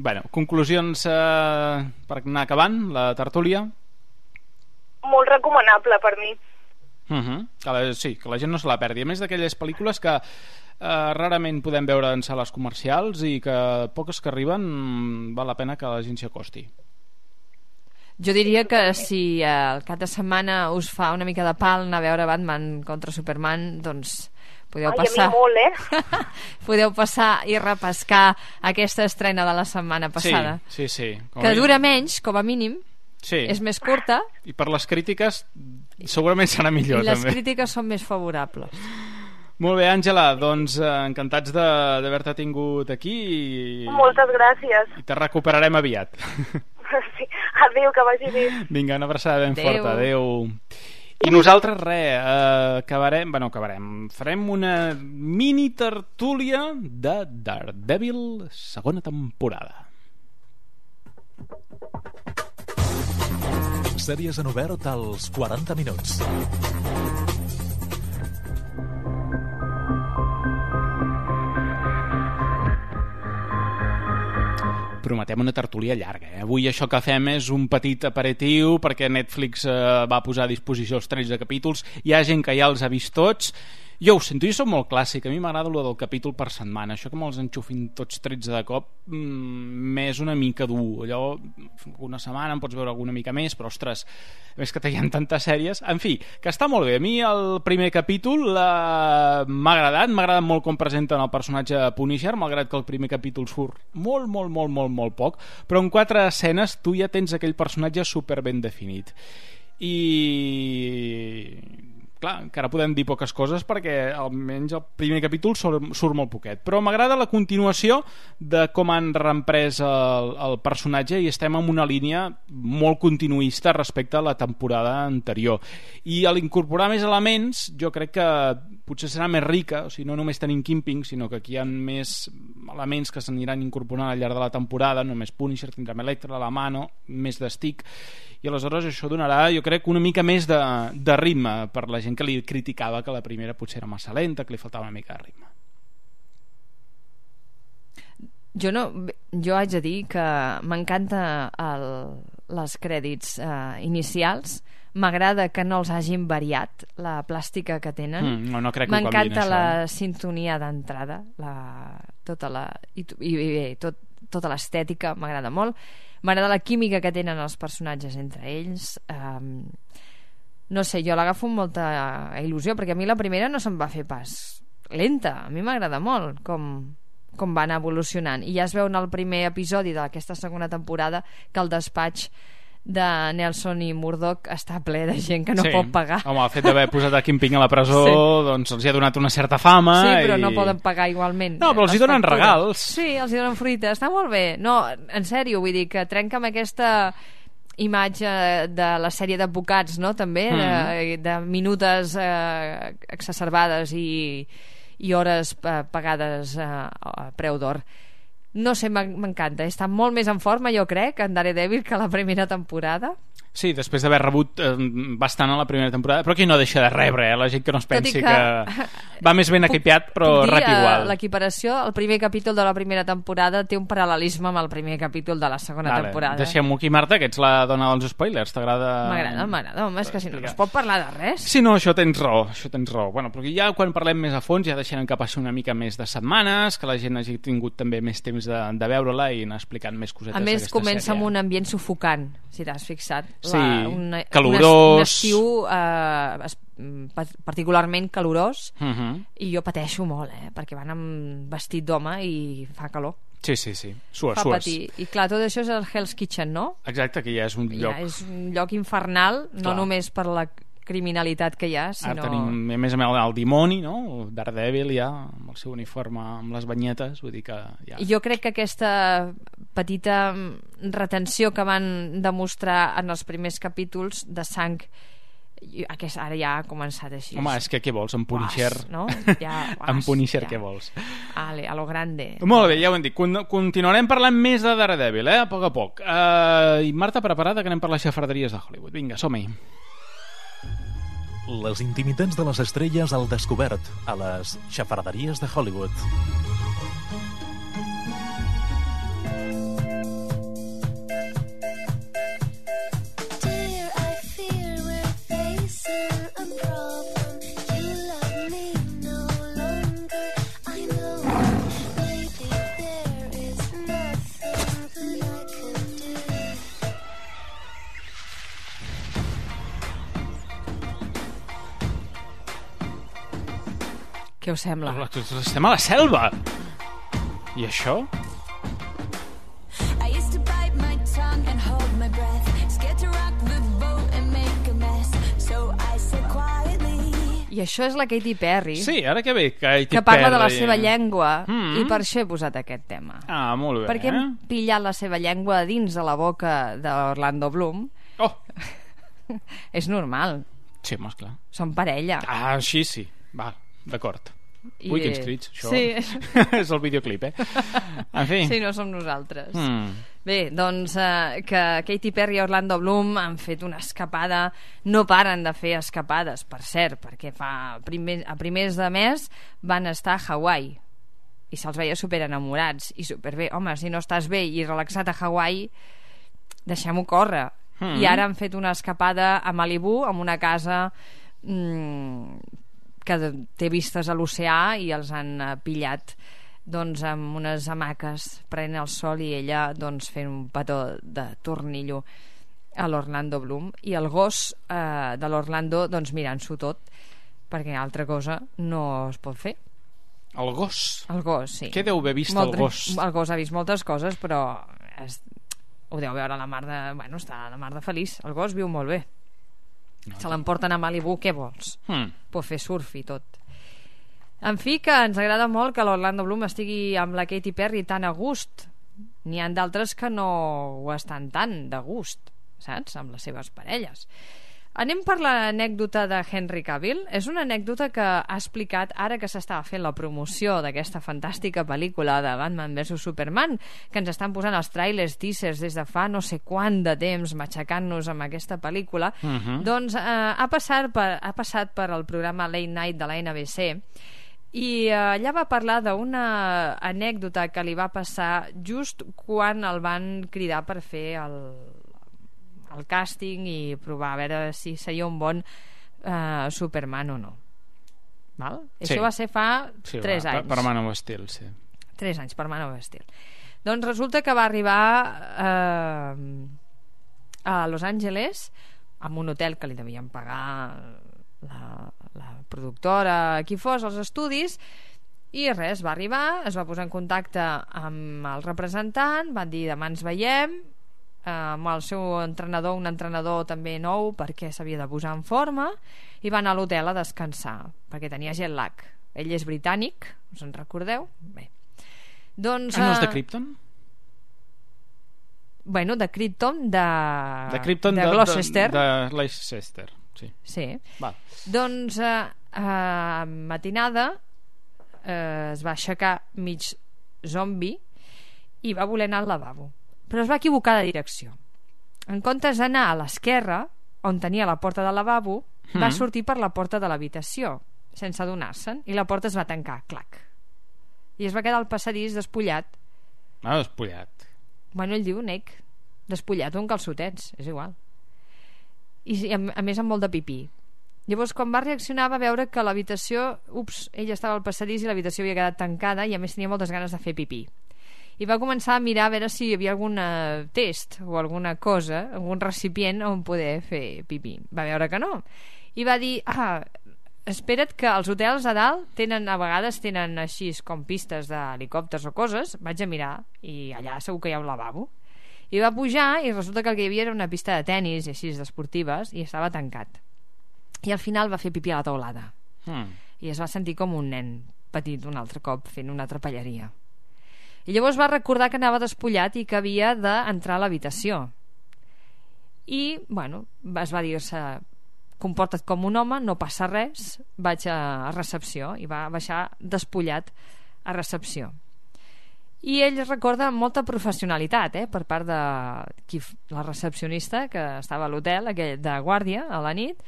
Bueno, conclusions eh, per anar acabant, la tertúlia. Molt recomanable per mi. Uh -huh. que la, sí, que la gent no se la perdi. A més d'aquelles pel·lícules que eh, rarament podem veure en sales comercials i que poques que arriben mm, val la pena que la gent s'hi acosti. jo diria que si eh, el cap de setmana us fa una mica de pal anar a veure Batman contra Superman, doncs podeu Ai, passar... a mi molt, eh? podeu passar i repescar aquesta estrena de la setmana passada. Sí, sí, sí. Com Que dura menys, com a mínim, Sí. és més curta I per les crítiques segurament serà millor, i les també. crítiques són més favorables. Molt bé, Àngela, doncs eh, encantats de- d'haver-te tingut aquí i, Moltes gràcies. i te recuperarem aviat. Sí. Adéu, que vagi bé. Vinga, una abraçada ben Adéu. forta. Adéu. I nosaltres, res, eh, acabarem... Bueno, acabarem. Farem una mini tertúlia de Daredevil segona temporada. Sèries en obert als 40 minuts. Prometem una tertúlia llarga. Eh? Avui això que fem és un petit aperitiu perquè Netflix eh, va posar a disposició els 13 capítols. Hi ha gent que ja els ha vist tots. Jo ho sento, jo soc molt clàssic. A mi m'agrada lo del capítol per setmana. Això que me'ls enxufin tots 13 de cop mm, m'és una mica dur. Allò, una setmana en pots veure alguna mica més, però ostres, més que ha tantes sèries. En fi, que està molt bé. A mi el primer capítol eh, m'ha agradat. M'ha agradat molt com presenten el personatge Punisher, malgrat que el primer capítol surt molt, molt, molt, molt, molt poc. Però en quatre escenes tu ja tens aquell personatge super ben definit. I clar, encara podem dir poques coses perquè almenys el primer capítol surt, surt molt poquet. Però m'agrada la continuació de com han reemprès el, el personatge i estem en una línia molt continuista respecte a la temporada anterior. I a l'incorporar més elements jo crec que potser serà més rica o sigui, no només tenim Kimping sinó que aquí hi ha més elements que s'aniran incorporant al llarg de la temporada només Punisher, tindrem Electra, la Mano més de Stick i aleshores això donarà, jo crec, una mica més de, de ritme per la gent que li criticava que la primera potser era massa lenta, que li faltava una mica de ritme. Jo no, jo haig de dir que m'encanta el, les crèdits eh, inicials m'agrada que no els hagin variat la plàstica que tenen Mm, no, no crec que m'encanta la eh? sintonia d'entrada la, tota la i, i, i bé, tot, tota l'estètica m'agrada molt m'agrada la química que tenen els personatges entre ells um, no sé, jo l'agafo amb molta il·lusió, perquè a mi la primera no se'm va fer pas lenta. A mi m'agrada molt com, com va anar evolucionant. I ja es veu en el primer episodi d'aquesta segona temporada que el despatx de Nelson i Murdoch està ple de gent que no sí. pot pagar. Home, el fet d'haver posat a Kingping a la presó Sí. doncs els hi ha donat una certa fama Sí, però i... no poden pagar igualment. No, però els hi donen factures. regals. Sí, els hi donen fruita. Està molt bé. No, en sèrio, vull dir que trenca amb aquesta imatge de la sèrie d'advocats, no?, també, Mm. de, de minutes eh, exacerbades i, i hores eh, pagades eh, a preu d'or. No sé, m'en- m'encanta. Està molt més en forma, jo crec, en Daredevil que la primera temporada. Sí, després d'haver rebut eh, bastant a la primera temporada, però aquí no deixa de rebre, eh? la gent que no es pensi que- que... va més ben equipiat, però Puc rep eh, igual. L'equiparació, el primer capítol de la primera temporada té un paral·lelisme amb el primer capítol de la segona Vale, temporada. Deixem-ho aquí, Marta, que ets la dona dels spoilers, t'agrada... M'agrada, m'agrada, home, és que si no, no es pot parlar de res. Sí, no, això tens raó, això tens raó. Bueno, perquè ja quan parlem més a fons ja deixarem que passi una mica més de setmanes, que la gent hagi tingut també més temps de, de veure-la i anar explicant més cosetes A més, d'aquesta comença sèrie. amb un ambient sufocant, si t'has fixat. Sí, una, calorós. Un, estiu eh, es- particularment calorós Mhm. i jo pateixo molt, eh, perquè van amb vestit d'home i fa calor. Sí, sí, sí. Sues, fa sues. patir. I clar, tot això és el Hell's Kitchen, no? Exacte, que ja és un lloc... Ja és un lloc infernal, no Clar. només per la criminalitat que hi ha, Ara sinó... tenim, a més a més, el, dimoni, no? El Daredevil, ja, amb el seu uniforme, amb les banyetes, vull dir que ja... Jo crec que aquesta petita mm, retenció que van demostrar en els primers capítols de sang aquest, ara ja ha començat així Home, és que què vols, en Punisher? Uas, no? Ja, en uas, Punisher ja. què vols? Ale, a lo grande Molt bé, ja ho hem dit. Con continuarem parlant més de Daredevil, eh? A poc a poc. Uh, I Marta, preparada, que anem per les xafarderies de Hollywood. Vinga, som-hi. Les intimitats de les estrelles al descobert a les xafarderies de Hollywood. Què us sembla? Estem a la selva! I això? I used to bite my tongue and hold my breath. Scared to rock the boat and make a mess. So I said quietly. I això és la Katy Perry Sí, ara que ve, Katy que parla de la Perry. seva llengua Mm. i per això he posat aquest tema Ah, molt bé. perquè hem pillat la seva llengua dins de la boca d'Orlando Bloom oh. és normal Sí, home, esclar. són parella Ah, així sí. Va, d'acord. I- Ui, quins crits, això. Sí. és el videoclip, eh? En fi. Sí, no som nosaltres. Mm. Bé, doncs eh, que Katy Perry i Orlando Bloom han fet una escapada, no paren de fer escapades, per cert, perquè fa primer, a primers de mes van estar a Hawaii i se'ls veia super enamorats i superbé. Home, si no estàs bé i relaxat a Hawaii, deixem-ho córrer. Mm. I ara han fet una escapada a Malibu, amb una casa mm, que té vistes a l'oceà i els han eh, pillat doncs amb unes hamaques prenent el sol i ella doncs fent un petó de tornillo a l'Orlando Bloom i el gos eh, de l'Orlando doncs mirant-s'ho tot perquè altra cosa no es pot fer El gos? el gos, sí Què deu haver vist el gos? el gos ha vist moltes coses però es, ho deu veure la mar de... Bueno, està la mar de feliç. El gos viu molt bé. Se l'emporten a Malibu, què vols? Hmm. Pot fer surf i tot. En fi, que ens agrada molt que l'Orlando Bloom estigui amb la Katy Perry tan a gust. N'hi han d'altres que no ho estan tan de gust, saps? Amb les seves parelles. Anem per l'anècdota de Henry Cavill. És una anècdota que ha explicat ara que s'estava fent la promoció d'aquesta fantàstica pel·lícula de Batman vs Superman, que ens estan posant els trailers, teasers des de fa no sé quant de temps matxacant-nos amb aquesta pel·lícula. Mhm. Doncs eh, ha, passat per, ha passat per el programa Late Night de la NBC i eh, allà va parlar d'una anècdota que li va passar just quan el van cridar per fer el, el càsting i provar a veure si seria un bon eh, Superman o no Val? Sí. Això va ser fa Sí, 3 va, anys Per, per Man of Steel, sí. 3 anys per Man of Steel doncs resulta que va arribar eh, a Los Angeles en un hotel que li devien pagar la, la productora, qui fos, els estudis, i res, va arribar, es va posar en contacte amb el representant, van dir demà ens veiem, amb el seu entrenador, un entrenador també nou perquè s'havia de posar en forma, i va anar a l'hotel a descansar, perquè tenia jet lag. Ell és britànic, us en recordeu? Bé. Doncs, Ah, no és de eh, Krypton? Bueno, de Krypton, de... De Krypton de Gloucester. De, de Leicester, sí. Sí. Val. Doncs eh, a matinada eh, es va aixecar mig zombi i va voler anar al lavabo. Però es va equivocar de direcció. En comptes d'anar a l'esquerra, on tenia la porta del lavabo, va Mhm. sortir per la porta de l'habitació, sense adonar-se'n, i la porta es va tancar, clac. I es va quedar al passadís despullat. Ah, despullat. Bueno, ell diu, nec, despullat o amb calçotets, és igual. I a, a més amb molt de pipí. Llavors, quan va reaccionar, va veure que l'habitació... Ups, ell estava al passadís i l'habitació havia quedat tancada i a més tenia moltes ganes de fer pipí. I va començar a mirar a veure si hi havia algun test o alguna cosa, algun recipient on poder fer pipí. Va veure que no. I va dir, ah, espera't que els hotels a dalt tenen, a vegades tenen així com pistes d'helicòpters o coses, vaig a mirar i allà segur que hi ha un lavabo. I va pujar i resulta que el que hi havia era una pista de tennis i així d'esportives i estava tancat. I al final va fer pipí a la taulada Hmm. i es va sentir com un nen petit un altre cop fent una trapelleria. I llavors va recordar que anava despullat i que havia d'entrar a l'habitació. I, bueno, es va dir-se comporta't com un home, no passa res, vaig a, recepció i va baixar despullat a recepció. I ell recorda molta professionalitat eh, per part de qui, la recepcionista que estava a l'hotel aquell de guàrdia a la nit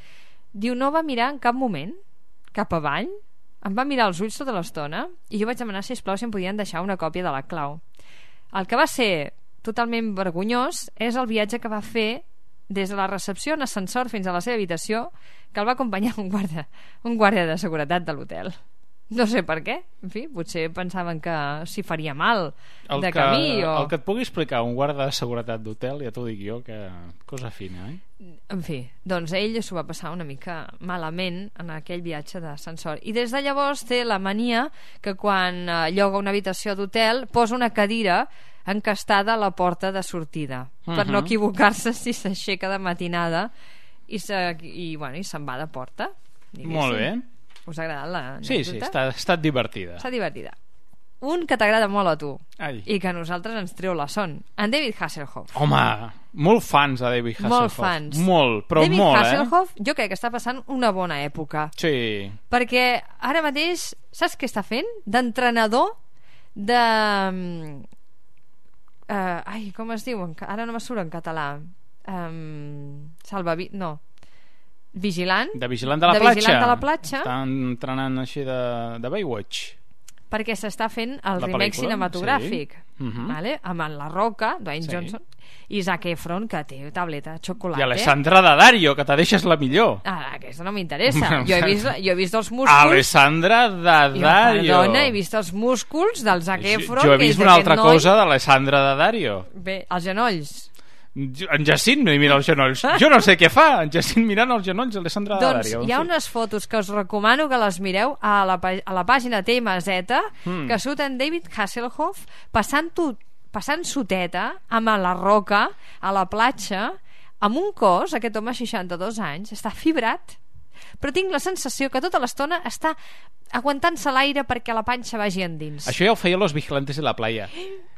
diu no va mirar en cap moment cap avall em va mirar els ulls tota l'estona i jo vaig demanar sisplau si em podien deixar una còpia de la clau. El que va ser totalment vergonyós és el viatge que va fer des de la recepció en ascensor fins a la seva habitació que el va acompanyar un guàrdia, un guàrdia de seguretat de l'hotel no sé per què, en fi, potser pensaven que s'hi faria mal El de que, camí o... el que et pugui explicar un guarda de seguretat d'hotel, ja t'ho dic jo, que cosa fina, eh? En fi, doncs ell s'ho va passar una mica malament en aquell viatge d'ascensor. I des de llavors té la mania que quan eh, lloga una habitació d'hotel posa una cadira encastada a la porta de sortida per no Mhm. equivocar-se si s'aixeca de matinada i, se, i, bueno, i se'n va de porta. diguéssim. Molt bé. Us ha agradat la Sí, sí, està, ha estat divertida. Està divertida. Un que t'agrada molt a tu Ai. i que a nosaltres ens treu la son. En David Hasselhoff. Home, molt fans de David Hasselhoff. Molt fans. Molt, però David molt, Hasselhoff, jo crec que està passant una bona època. eh? Sí. Perquè ara mateix, saps què està fent? D'entrenador de... Uh, ai, com es diu? Ara no me surt en català. Um, salvavi... No. Vigilant. De Vigilant de la de Platja. Vigilant de la platja. Està entrenant així de, de Baywatch. perquè s'està fent el La remake pel·lícula, cinematogràfic sí. Mhm. vale? amb en La Roca, Dwayne Sí. Johnson i Zac Efron que té tableta de xocolata I Alessandra Daddario, que te deixes la millor. ah, aquesta no m'interessa jo, he vist, jo he vist els músculs Alessandra jo, Daddario. perdona, he vist els músculs del Zac Efron jo he que vist una altra noi. cosa d'Alessandra Daddario. bé, els genolls Jo- En Jacint no hi mira els genolls. Jo no sé què fa, en Jacint mirant els genolls d'Alessandra Doncs Daddario. hi ha unes fotos que us recomano que les mireu a la, a la pàgina TMZ Mm. que surt en David Hasselhoff passant-ho passant soteta amb la roca a la platja amb un cos, aquest home 62 anys està fibrat però tinc la sensació que tota l'estona està aguantant-se l'aire perquè la panxa vagi endins Això ja ho feia Los Vigilantes de la Playa.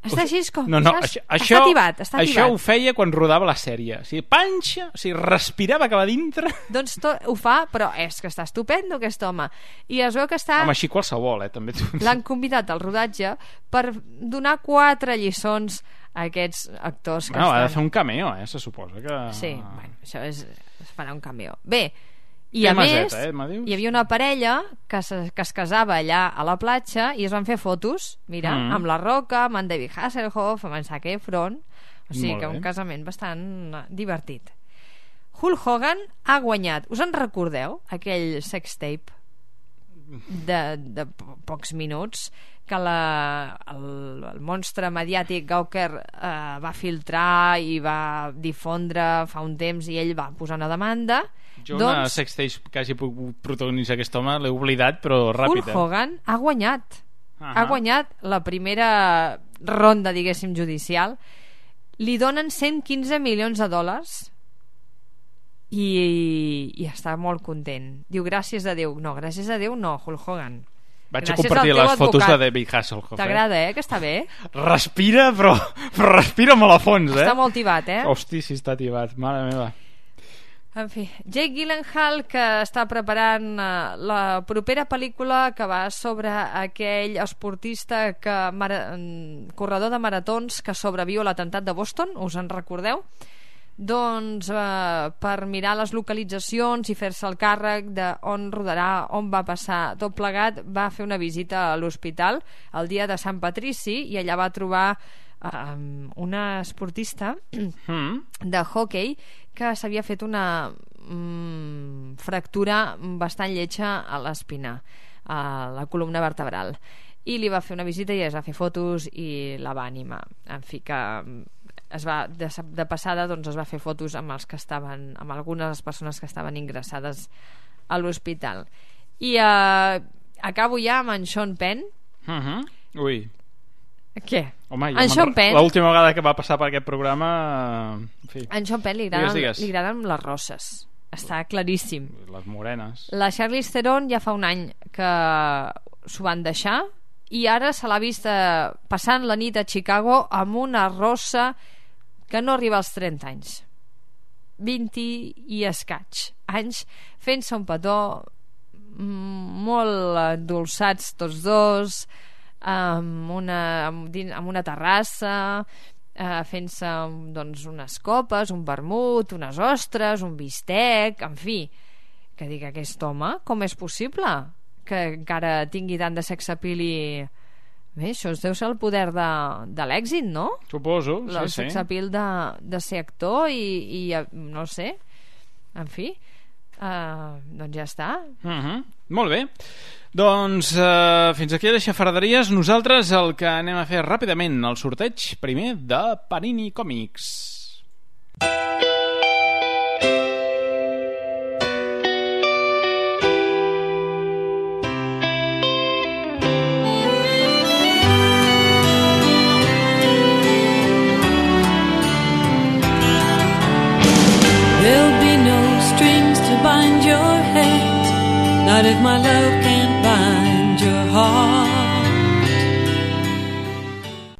està així com No, no, això, això, està tibat, està això tibat. ho feia quan rodava la sèrie. O sigui, panxa, o sigui, respirava cap a dintre. doncs to, ho fa, però és que està estupendo aquest home i es veu que està Home, així qualsevol, eh, també. l'han convidat al rodatge per donar quatre lliçons a aquests actors que No, ha de estan... fer un cameo, eh, se suposa que... Sí, bueno, això és, es farà un cameo. Bé, i a més, eh, hi havia una parella que, se, que es casava allà a la platja i es van fer fotos, mira, Mm. amb la Roca, amb en David Hasselhoff, amb en Zac Efron, o sigui que un casament bastant eh, divertit. Hulk Hogan ha guanyat, us en recordeu, aquell sex tape de, de po- pocs minuts que la, el, el monstre mediàtic Gawker eh, va filtrar i va difondre fa un temps i ell va posar una demanda Jo una doncs sextage que hagi pogut protagonitzar aquest home l'he oblidat, però ràpid. Hulk Hogan ha guanyat Ahà. ha guanyat la primera ronda diguéssim judicial li donen 115 milions de dòlars i, i està molt content diu gràcies a Déu no, gràcies a Déu no, Hulk Hogan Vaig a Gràcies compartir al teu les fotos advocat. de David Hasselhoff. T'agrada, eh? Que està bé? Respira, però, però respira molt a fons, eh? Està molt tibat, eh? Hosti, si està tibat, mare meva. En fi, Jake Gyllenhaal que està preparant eh, la propera pel·lícula que va sobre aquell esportista que mara, mm, corredor de maratons que sobreviu a l'atemptat de Boston, us en recordeu? Doncs eh, per mirar les localitzacions i fer-se el càrrec de on rodarà, on va passar tot plegat, va fer una visita a l'hospital el dia de Sant Patrici i allà va trobar eh, una esportista Mm. de hockey que s'havia fet una mm, fractura bastant lletja a l'espina, a la columna vertebral. I li va fer una visita i es va fer fotos i la va animar. En fi, que mm, es va, de, de passada doncs, es va fer fotos amb els que estaven amb algunes de les persones que estaven ingressades a l'hospital. I eh, acabo ja amb en Sean Penn. Uh -huh. Ui, Què? home, en Sean Penn l'última vegada que va passar per aquest programa... En fi, en Sean Penn li Digues, agraden, digues. li agraden les rosses. Està claríssim. les morenes. La Charlize Theron ja fa un any que s'ho van deixar i ara se l'ha vist eh, passant la nit a Chicago amb una rossa que no arriba als 30 anys 20 i escaig anys fent-se un petó molt endolçats tots dos amb una, amb, din- amb una terrassa eh, fent-se doncs, unes copes, un vermut, unes ostres, un bistec, en fi que dic aquest home, com és possible que encara tingui tant de sexapil i bé, això deu ser el poder de, de l'èxit, no? Suposo, el sí, sí. sexapil de, de ser actor i, i eh, no sé en fi uh, doncs ja està Uh -huh. Molt bé. Doncs eh, fins aquí de xafarderies. Nosaltres el que anem a fer ràpidament el sorteig primer de Panini Còmics. There'll not if my love can't bind your heart.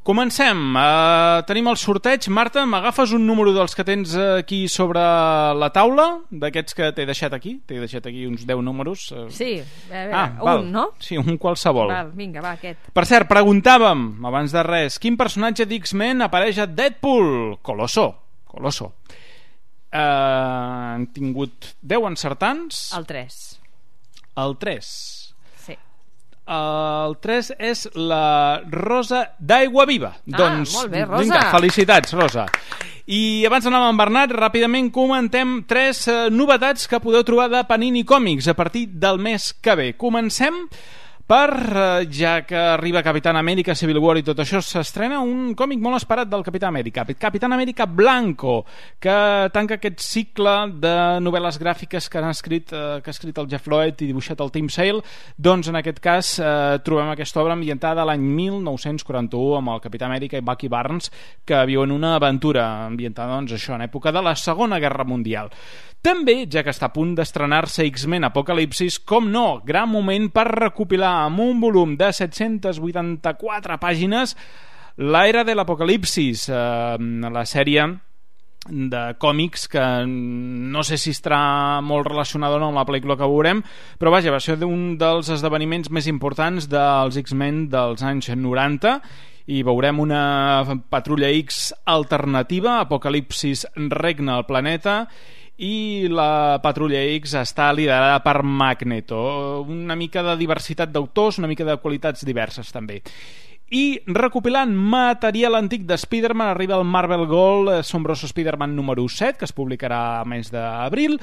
Comencem. Uh, tenim el sorteig. Marta, m'agafes un número dels que tens aquí sobre la taula? D'aquests que t'he deixat aquí? T'he deixat aquí uns 10 números. eh. sí, a veure, Ah, val. un, no? Sí, un qualsevol. Val, vinga, va, aquest Per cert, preguntàvem, abans de res, quin personatge d'X-Men apareix a Deadpool? Colosso. Colosso. Uh, han tingut 10 encertants. el 3 El 3. sí. El 3 és la Rosa d'Aigua Viva. doncs, molt bé, Rosa. Vinga, felicitats, Rosa. I abans d'anar amb en Bernat, ràpidament comentem tres eh, novetats que podeu trobar de Panini Còmics a partir del mes que ve. Comencem per, eh, ja que arriba Capitán Amèrica, Civil War i tot això, s'estrena un còmic molt esperat del Capitán Amèrica, Capitán Amèrica Blanco, que tanca aquest cicle de novel·les gràfiques que han escrit, eh, que ha escrit el Jeff Lloyd i dibuixat el Tim Sale, doncs en aquest cas eh, trobem aquesta obra ambientada l'any 1941 amb el Capità Amèrica i Bucky Barnes que viuen una aventura ambientada doncs, això en època de la Segona Guerra Mundial. També, ja que està a punt d'estrenar-se X-Men Apocalipsis, com no, gran moment per recopilar amb un volum de 784 pàgines l'era de l'Apocalipsis, eh, la sèrie de còmics que no sé si estarà molt relacionada o no amb la pel·lícula que veurem, però vaja, va ser un dels esdeveniments més importants dels X-Men dels anys 90 i veurem una patrulla X alternativa, Apocalipsis regna el planeta i la Patrulla X està liderada per Magneto. Una mica de diversitat d'autors, una mica de qualitats diverses també. I recopilant material antic de Spider-Man arriba el Marvel Gold eh, Sombroso Spider-Man número 7, que es publicarà a mes d'abril,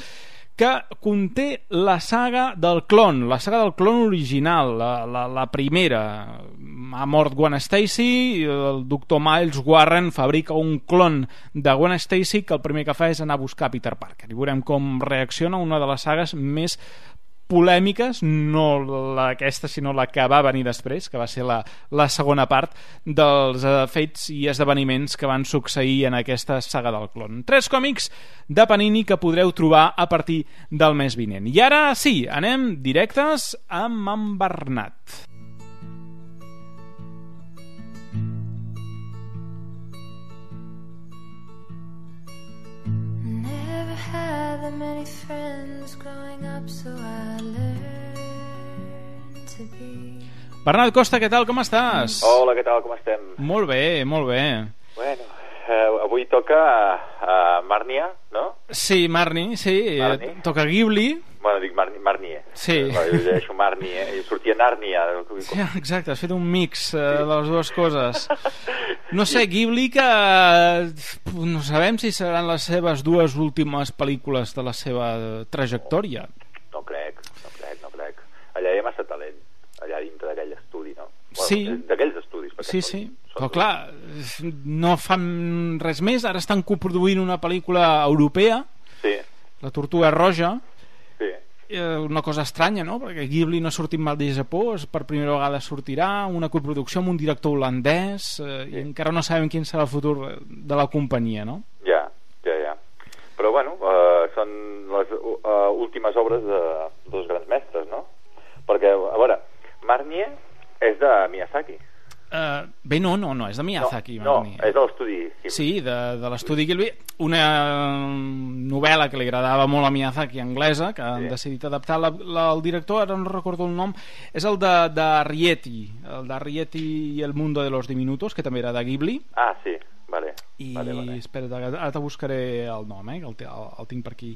que conté la saga del clon, la saga del clon original, la, la, la primera, ha mort Gwen Stacy el doctor Miles Warren fabrica un clon de Gwen Stacy que el primer que fa és anar a buscar Peter Parker. I veurem com reacciona una de les sagues més polèmiques, no la aquesta, sinó la que va venir després, que va ser la, la segona part dels eh, fets i esdeveniments que van succeir en aquesta saga del clon. Tres còmics de Panini que podreu trobar a partir del mes vinent. I ara sí, anem directes amb en Bernat. Had that many friends growing up, so I learned to be. Bernat Costa, què tal, com estàs? Hola, què tal, com estem? Molt bé, molt bé. Bueno, eh, avui toca uh, Marnia, no? Sí, Marni, sí, Marni. eh, toca Ghibli. Bueno, dic Marni, Marnie. Sí. Jo llegeixo Marnie, i sortia Nàrnia. Sí, exacte, has fet un mix eh, de les dues coses. No sé, Ghibli que eh, no sabem si seran les seves dues últimes pel·lícules de la seva trajectòria. No crec, no crec, no crec. Allà hi ha massa talent, allà dintre d'aquell estudi, no? Sí. D'aquells estudis, Sí, sí, però clar, no fan res més, ara estan coproduint una pel·lícula europea, Sí, La Tortuga Roja, sí. eh, una cosa estranya, no? Perquè Ghibli no ha sortit mal de Japó, per primera vegada sortirà, una coproducció amb un director holandès, eh, i encara no sabem quin serà el futur de la companyia, no? Ja, ja, ja. Però bueno, uh, són les uh, últimes obres de dos grans mestres, no? Perquè, a veure, Marnie és de Miyazaki. Uh, bé, no, no, no, és de Miyazaki. No, Marnie. és de l'estudi. Ghibli. Sí, de, de l'estudi Gilby, una eh, novel·la que li agradava molt a Miyazaki anglesa, que han decidit adaptar la, la, el director, ara no recordo el nom, és el de, de Arrietty, el de Arrietty i el mundo de los diminutos, que també era de Ghibli, Ah, sí, vale. i vale, vale. espera, ara te buscaré el nom, eh, que el, el, el tinc per aquí.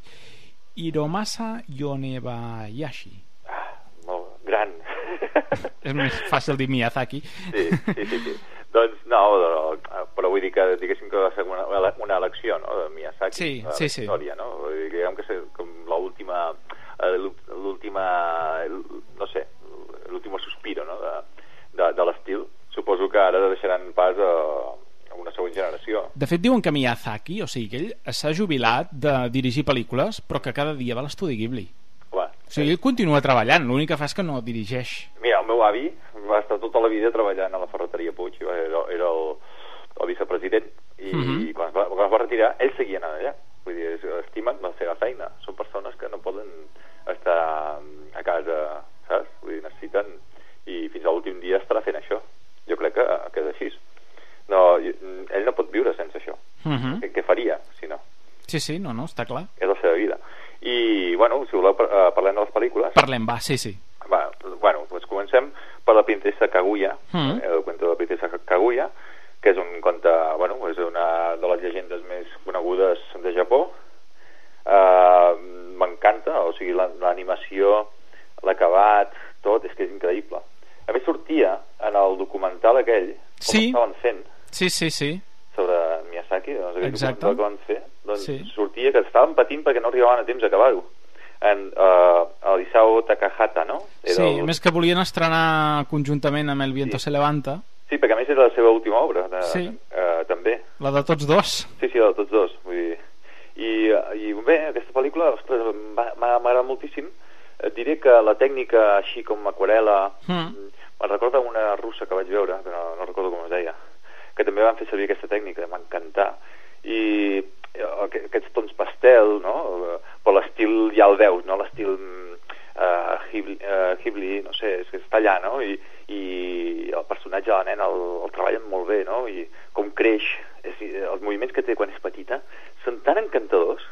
Hiromasa Yonebayashi. Molt gran. És més fàcil dir Miyazaki. Sí, sí, sí. sí. doncs no, però, però vull dir que diguéssim que va ser una, una elecció no, de Miyazaki Sí, de sí, sí. història, no? Diguem que és com l'última l'última no sé, l'últim sospiro no? de, de, de l'estil suposo que ara deixaran pas a, a una següent generació De fet, diuen que Miyazaki, o sigui, que ell s'ha jubilat de dirigir pel·lícules, però que cada dia va a l'estudi Ghibli. O sigui, ell continua treballant, l'únic que fa és que no dirigeix. Mira, el meu avi va estar tota la vida treballant a la ferreteria Puig, era, era el, el vicepresident, i Mhm. quan, es va, quan es va retirar, ell seguia anant allà. Vull dir, es- estimen la seva feina. Són persones que no poden estar a casa, saps? Vull dir, necessiten... I fins a l'últim dia estarà fent això. Jo crec que, que és així. No, i- ell no pot viure sense això. Mhm. Què, què faria, si no? Sí, sí, no, no, està clar. És la seva vida. I, bueno, si voleu, eh, parlem de les pel·lícules. Parlem, va, sí, sí. Va, bueno, doncs comencem per la princesa Kaguya, Mm. el cuento de la princesa Kaguya, que és un conte, bueno, és una de les llegendes més conegudes de Japó. Uh, M'encanta, o sigui, la- l'animació, l'acabat, tot, és que és increïble. A més, sortia en el documental aquell, com Sí. estaven fent, Sí, sí, sí. sobre Miyazaki, doncs aquell Exacte. documental que van fer, doncs Sí. sortia que estaven patint perquè no arribaven a temps a acabar-ho. En uh, el Isao Takahata, no? Era Sí, el- més que volien estrenar conjuntament amb El viento se levanta, Sí, perquè a més era la seva última obra, de, Sí. eh, també. la de tots dos. Sí, sí, de tots dos. Vull dir. I, I bé, aquesta pel·lícula, ostres, m'ha agradat moltíssim. Et diré que la tècnica, així com aquarela, Mm. me'n recorda una russa que vaig veure, que no, no recordo com es deia, que també van fer servir aquesta tècnica, encantar. I eh, aquests tons pastel, no? Eh, Però l'estil ja el veus, no? L'estil eh, Ghibli, eh, Ghibli, no sé, és que està allà, no? I, i el personatge de la nena el, el treballen molt bé, no? I com creix, és, els moviments que té quan és petita són tan encantadors,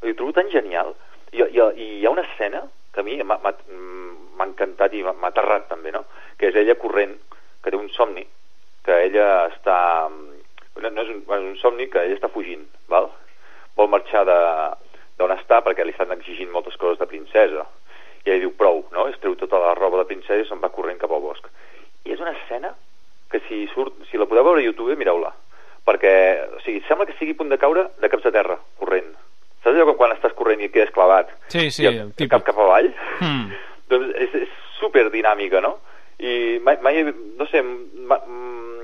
ho trobo tan genial. I, i, I hi ha una escena que a mi m'ha encantat i m'ha aterrat també, no? Que és ella corrent, que té un somni, que ella està... No, no és, un, és un somni que ella està fugint, val? Vol marxar d'on està perquè li estan exigint moltes coses de princesa. I ella diu prou, no? Es treu tota la roba de princesa i se'n va corrent cap al bosc. I és una escena que si, surt, si la podeu veure a YouTube, mireu-la. Perquè, o sigui, sembla que sigui a punt de caure de caps a terra, corrent. Saps allò que quan estàs corrent i et quedes clavat? Sí, sí, I el típic. cap cap avall? Mm. Doncs és, és super dinàmica, no? i mai, mai no sé, ma, mm,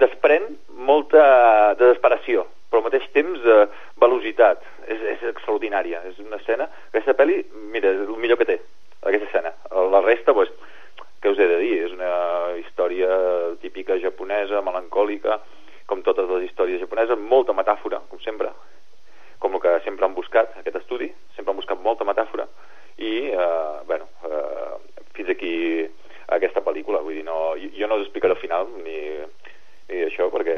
desprèn molta desesperació, però al mateix temps eh, velocitat. És, és extraordinària. És una escena... Aquesta pel·li, mira, és el millor que té, aquesta escena. La resta, doncs, què us he de dir? És una història típica japonesa, melancòlica, com totes les històries japoneses, molta metàfora, com sempre, com el que sempre han buscat, aquest estudi, sempre han buscat molta metàfora, i, eh, bueno, eh, fins aquí aquesta pel·lícula, vull dir, no, jo, no us explicaré el final, ni, ni això, perquè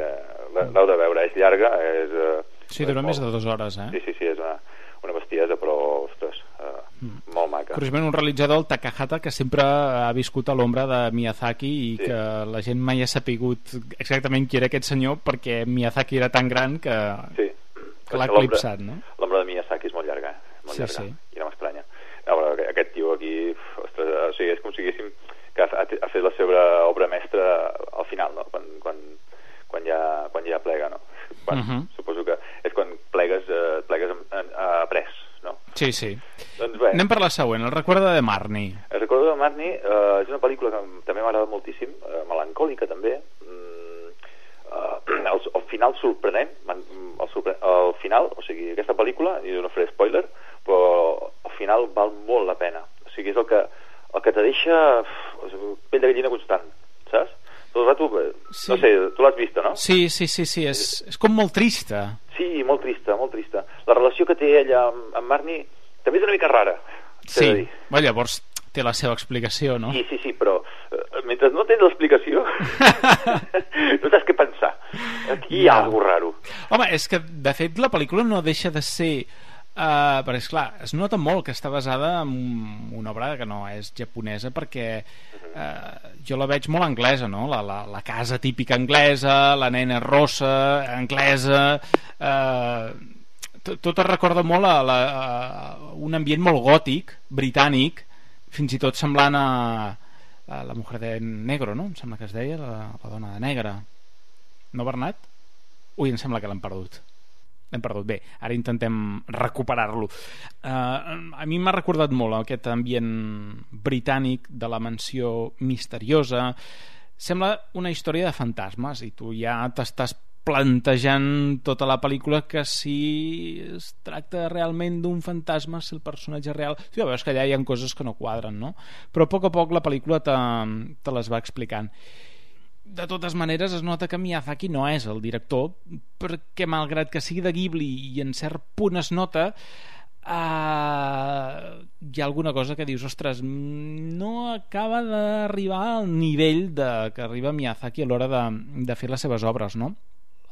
l'he- l'heu de veure, és llarga, és... Eh, Sí, dura més de dues hores, eh? Sí, sí, sí, és una, una bestiesa, però, ostres, eh, molt maca. Curiosament, un realitzador, el Takahata, que sempre ha viscut a l'ombra de Miyazaki i Sí. que la gent mai ha sapigut exactament qui era aquest senyor perquè Miyazaki era tan gran que, Sí. que l'ha eclipsat, no? L'ombra de Miyazaki és molt llarga, eh? Molt Sí, llarga. sí. I no m'estranya. No, però aquest- tio aquí, ostres, o sigui, és com si diguéssim que ha ha fet la seva obra mestra al final, no? Quan, quan, quan, ja, quan ja plega, no? Quan, Mhm. Suposo que és quan plegues, eh, plegues en, en, a pres, no? Sí, sí. Doncs bé, Anem per la següent, el recorda de Marnie. el recordo de Marnie eh, és una pel·lícula que també m'agrada moltíssim, eh, melancòlica també. Mm, eh, el, el final sorprenent, man- el, sorpre el final, o sigui, aquesta pel·lícula, i no faré spoiler, però el final val molt la pena. O sigui, és el que, el que te deixa pell de gallina constant, saps? Tot el rato, eh, Sí. no sé, tu l'has vist, no? Sí, sí, sí, sí, és, és com molt trista. Sí, molt trista, molt trista. La relació que té ella amb, amb Marnie també és una mica rara, Sí, dir. Bé, llavors té la seva explicació, no? Sí, sí, sí, però eh, mentre no tens l'explicació no saps què pensar. Aquí hi ha Ja. alguna raro. Home, és que, de fet, la pel·lícula no deixa de ser... Uh, perquè, esclar, es nota molt que està basada en una obra que no és japonesa perquè uh, jo la veig molt anglesa, no? La, la, la casa típica anglesa, la nena rossa, anglesa... Uh, tot es recorda molt a, la, a un ambient molt gòtic, britànic, fins i tot semblant a, a la mujer de negro, no? Em sembla que es deia, la, la dona de negre. No, Bernat? Ui, em sembla que l'hem perdut. L'hem perdut. Bé, ara intentem recuperar-lo. Uh, a mi m'ha recordat molt aquest ambient britànic de la mansió misteriosa. Sembla una història de fantasmes i tu ja t'estàs plantejant tota la pel·lícula que si es tracta realment d'un fantasma, si el personatge real... Sí, veus que allà hi ha coses que no quadren, no? Però a poc a poc la pel·lícula te, te les va explicant de totes maneres es nota que Miyazaki no és el director perquè malgrat que sigui de Ghibli i en cert punt es nota uh, hi ha alguna cosa que dius ostres, no acaba d'arribar al nivell de, que arriba Miyazaki a l'hora de, de fer les seves obres no?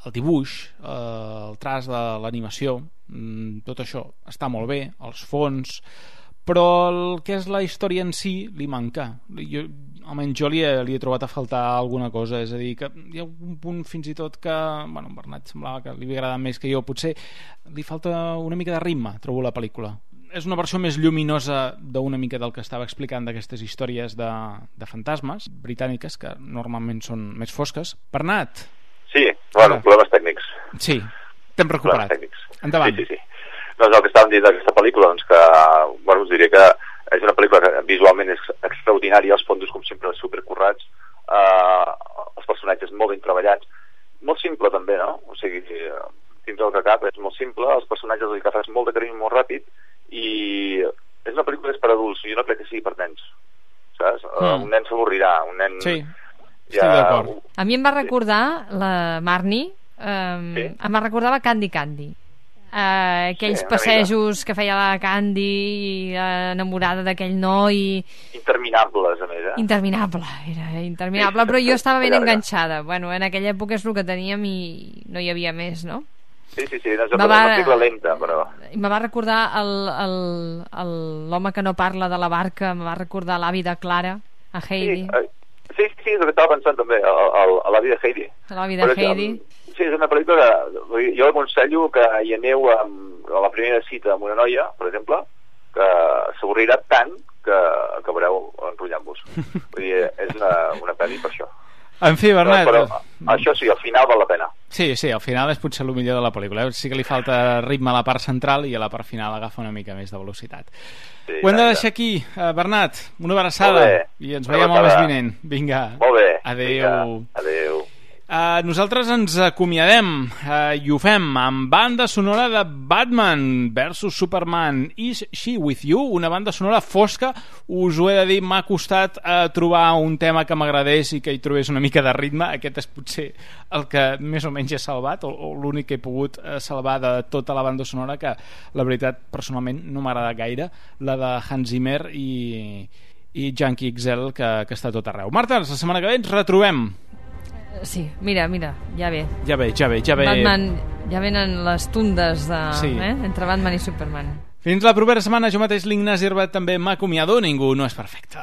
El dibuix uh, el traç de l'animació mm, tot això està molt bé els fons però el que és la història en si li manca. Jo, almenys jo li he, li he trobat a faltar alguna cosa és a dir, que hi ha un punt fins i tot que bueno, Bernat semblava que li havia agradat més que jo. Potser li falta una mica de ritme trobo la pel·lícula. És una versió més lluminosa d'una mica del que estava explicant d'aquestes històries de, de fantasmes britàniques que normalment són més fosques. Bernat, Sí, bueno, problemes tècnics. sí, t'hem recuperat endavant Sí, sí, sí. Doncs el que estàvem dient d'aquesta pel·lícula, doncs que, bueno, us diré que és una pel·lícula que visualment és extraordinària, els fondos com sempre supercorrats, eh, els personatges molt ben treballats, molt simple també, no? O sigui, dins del que cap és molt simple, els personatges els agafes molt de carinyo molt ràpid i és una pel·lícula que és per adults, jo no crec que sigui per nens, saps? Mm. Un nen s'avorrirà, un nen... sí, estic d'acord A mi em va recordar la Marnie, um, Sí. em va recordar la Candy Candy. Uh, aquells Sí, passejos que feia la Candy uh, enamorada d'aquell noi Interminables, a més, eh? interminable, era interminable però jo estava ben Llarga. enganxada bueno, en aquella època és el que teníem i no hi havia més no? Sí, sí, sí, és Me una, va- una lenta, però... i me va recordar el- el- el- l'home que no parla de la barca me va recordar l'avi de Clara a Heidi, Eh, Sí, sí, és el que estava pensant també, a, a, a la vida de Heidi. l'avi de Però és, Heidi Sí, és una pel·lícula que jo aconsello que hi aneu amb, a la primera cita amb una noia, per exemple, que s'avorrirà tant que acabareu enrotllant-vos. Vull dir, és una, una pel·li per això. En fi, Bernat... Però, però això sí, al final val la pena. Sí, sí, al final és potser el millor de la pel·lícula. eh? Sí que li falta ritme a la part central i a la part final agafa una mica més de velocitat. Sí, Ho hem de deixar aquí, eh, Bernat. Una abraçada. I ens Una veiem el mes vinent. Vinga. Molt bé. Adéu. Vinga, adéu. Uh, nosaltres ens acomiadem uh, i ho fem amb banda sonora de Batman versus Superman. Is She With You? Una banda sonora fosca. Us ho he de dir, m'ha costat uh, trobar un tema que m'agradés i que hi trobés una mica de ritme. Aquest és potser el que més o menys he salvat o, o l'únic que he pogut salvar de tota la banda sonora que la veritat personalment no m'agrada gaire. La de Hans Zimmer i, i Junkie XL que, que està tot arreu. Marta, la setmana que ve ens retrobem Sí, mira, mira, ja ve. ja ve, ja ve, ja ve. Batman, ja venen les tundes de, Sí. eh? entre Batman i Superman. Fins la propera setmana, jo mateix l'Ignasi Herbat també m'acomiado, ningú no és perfecte.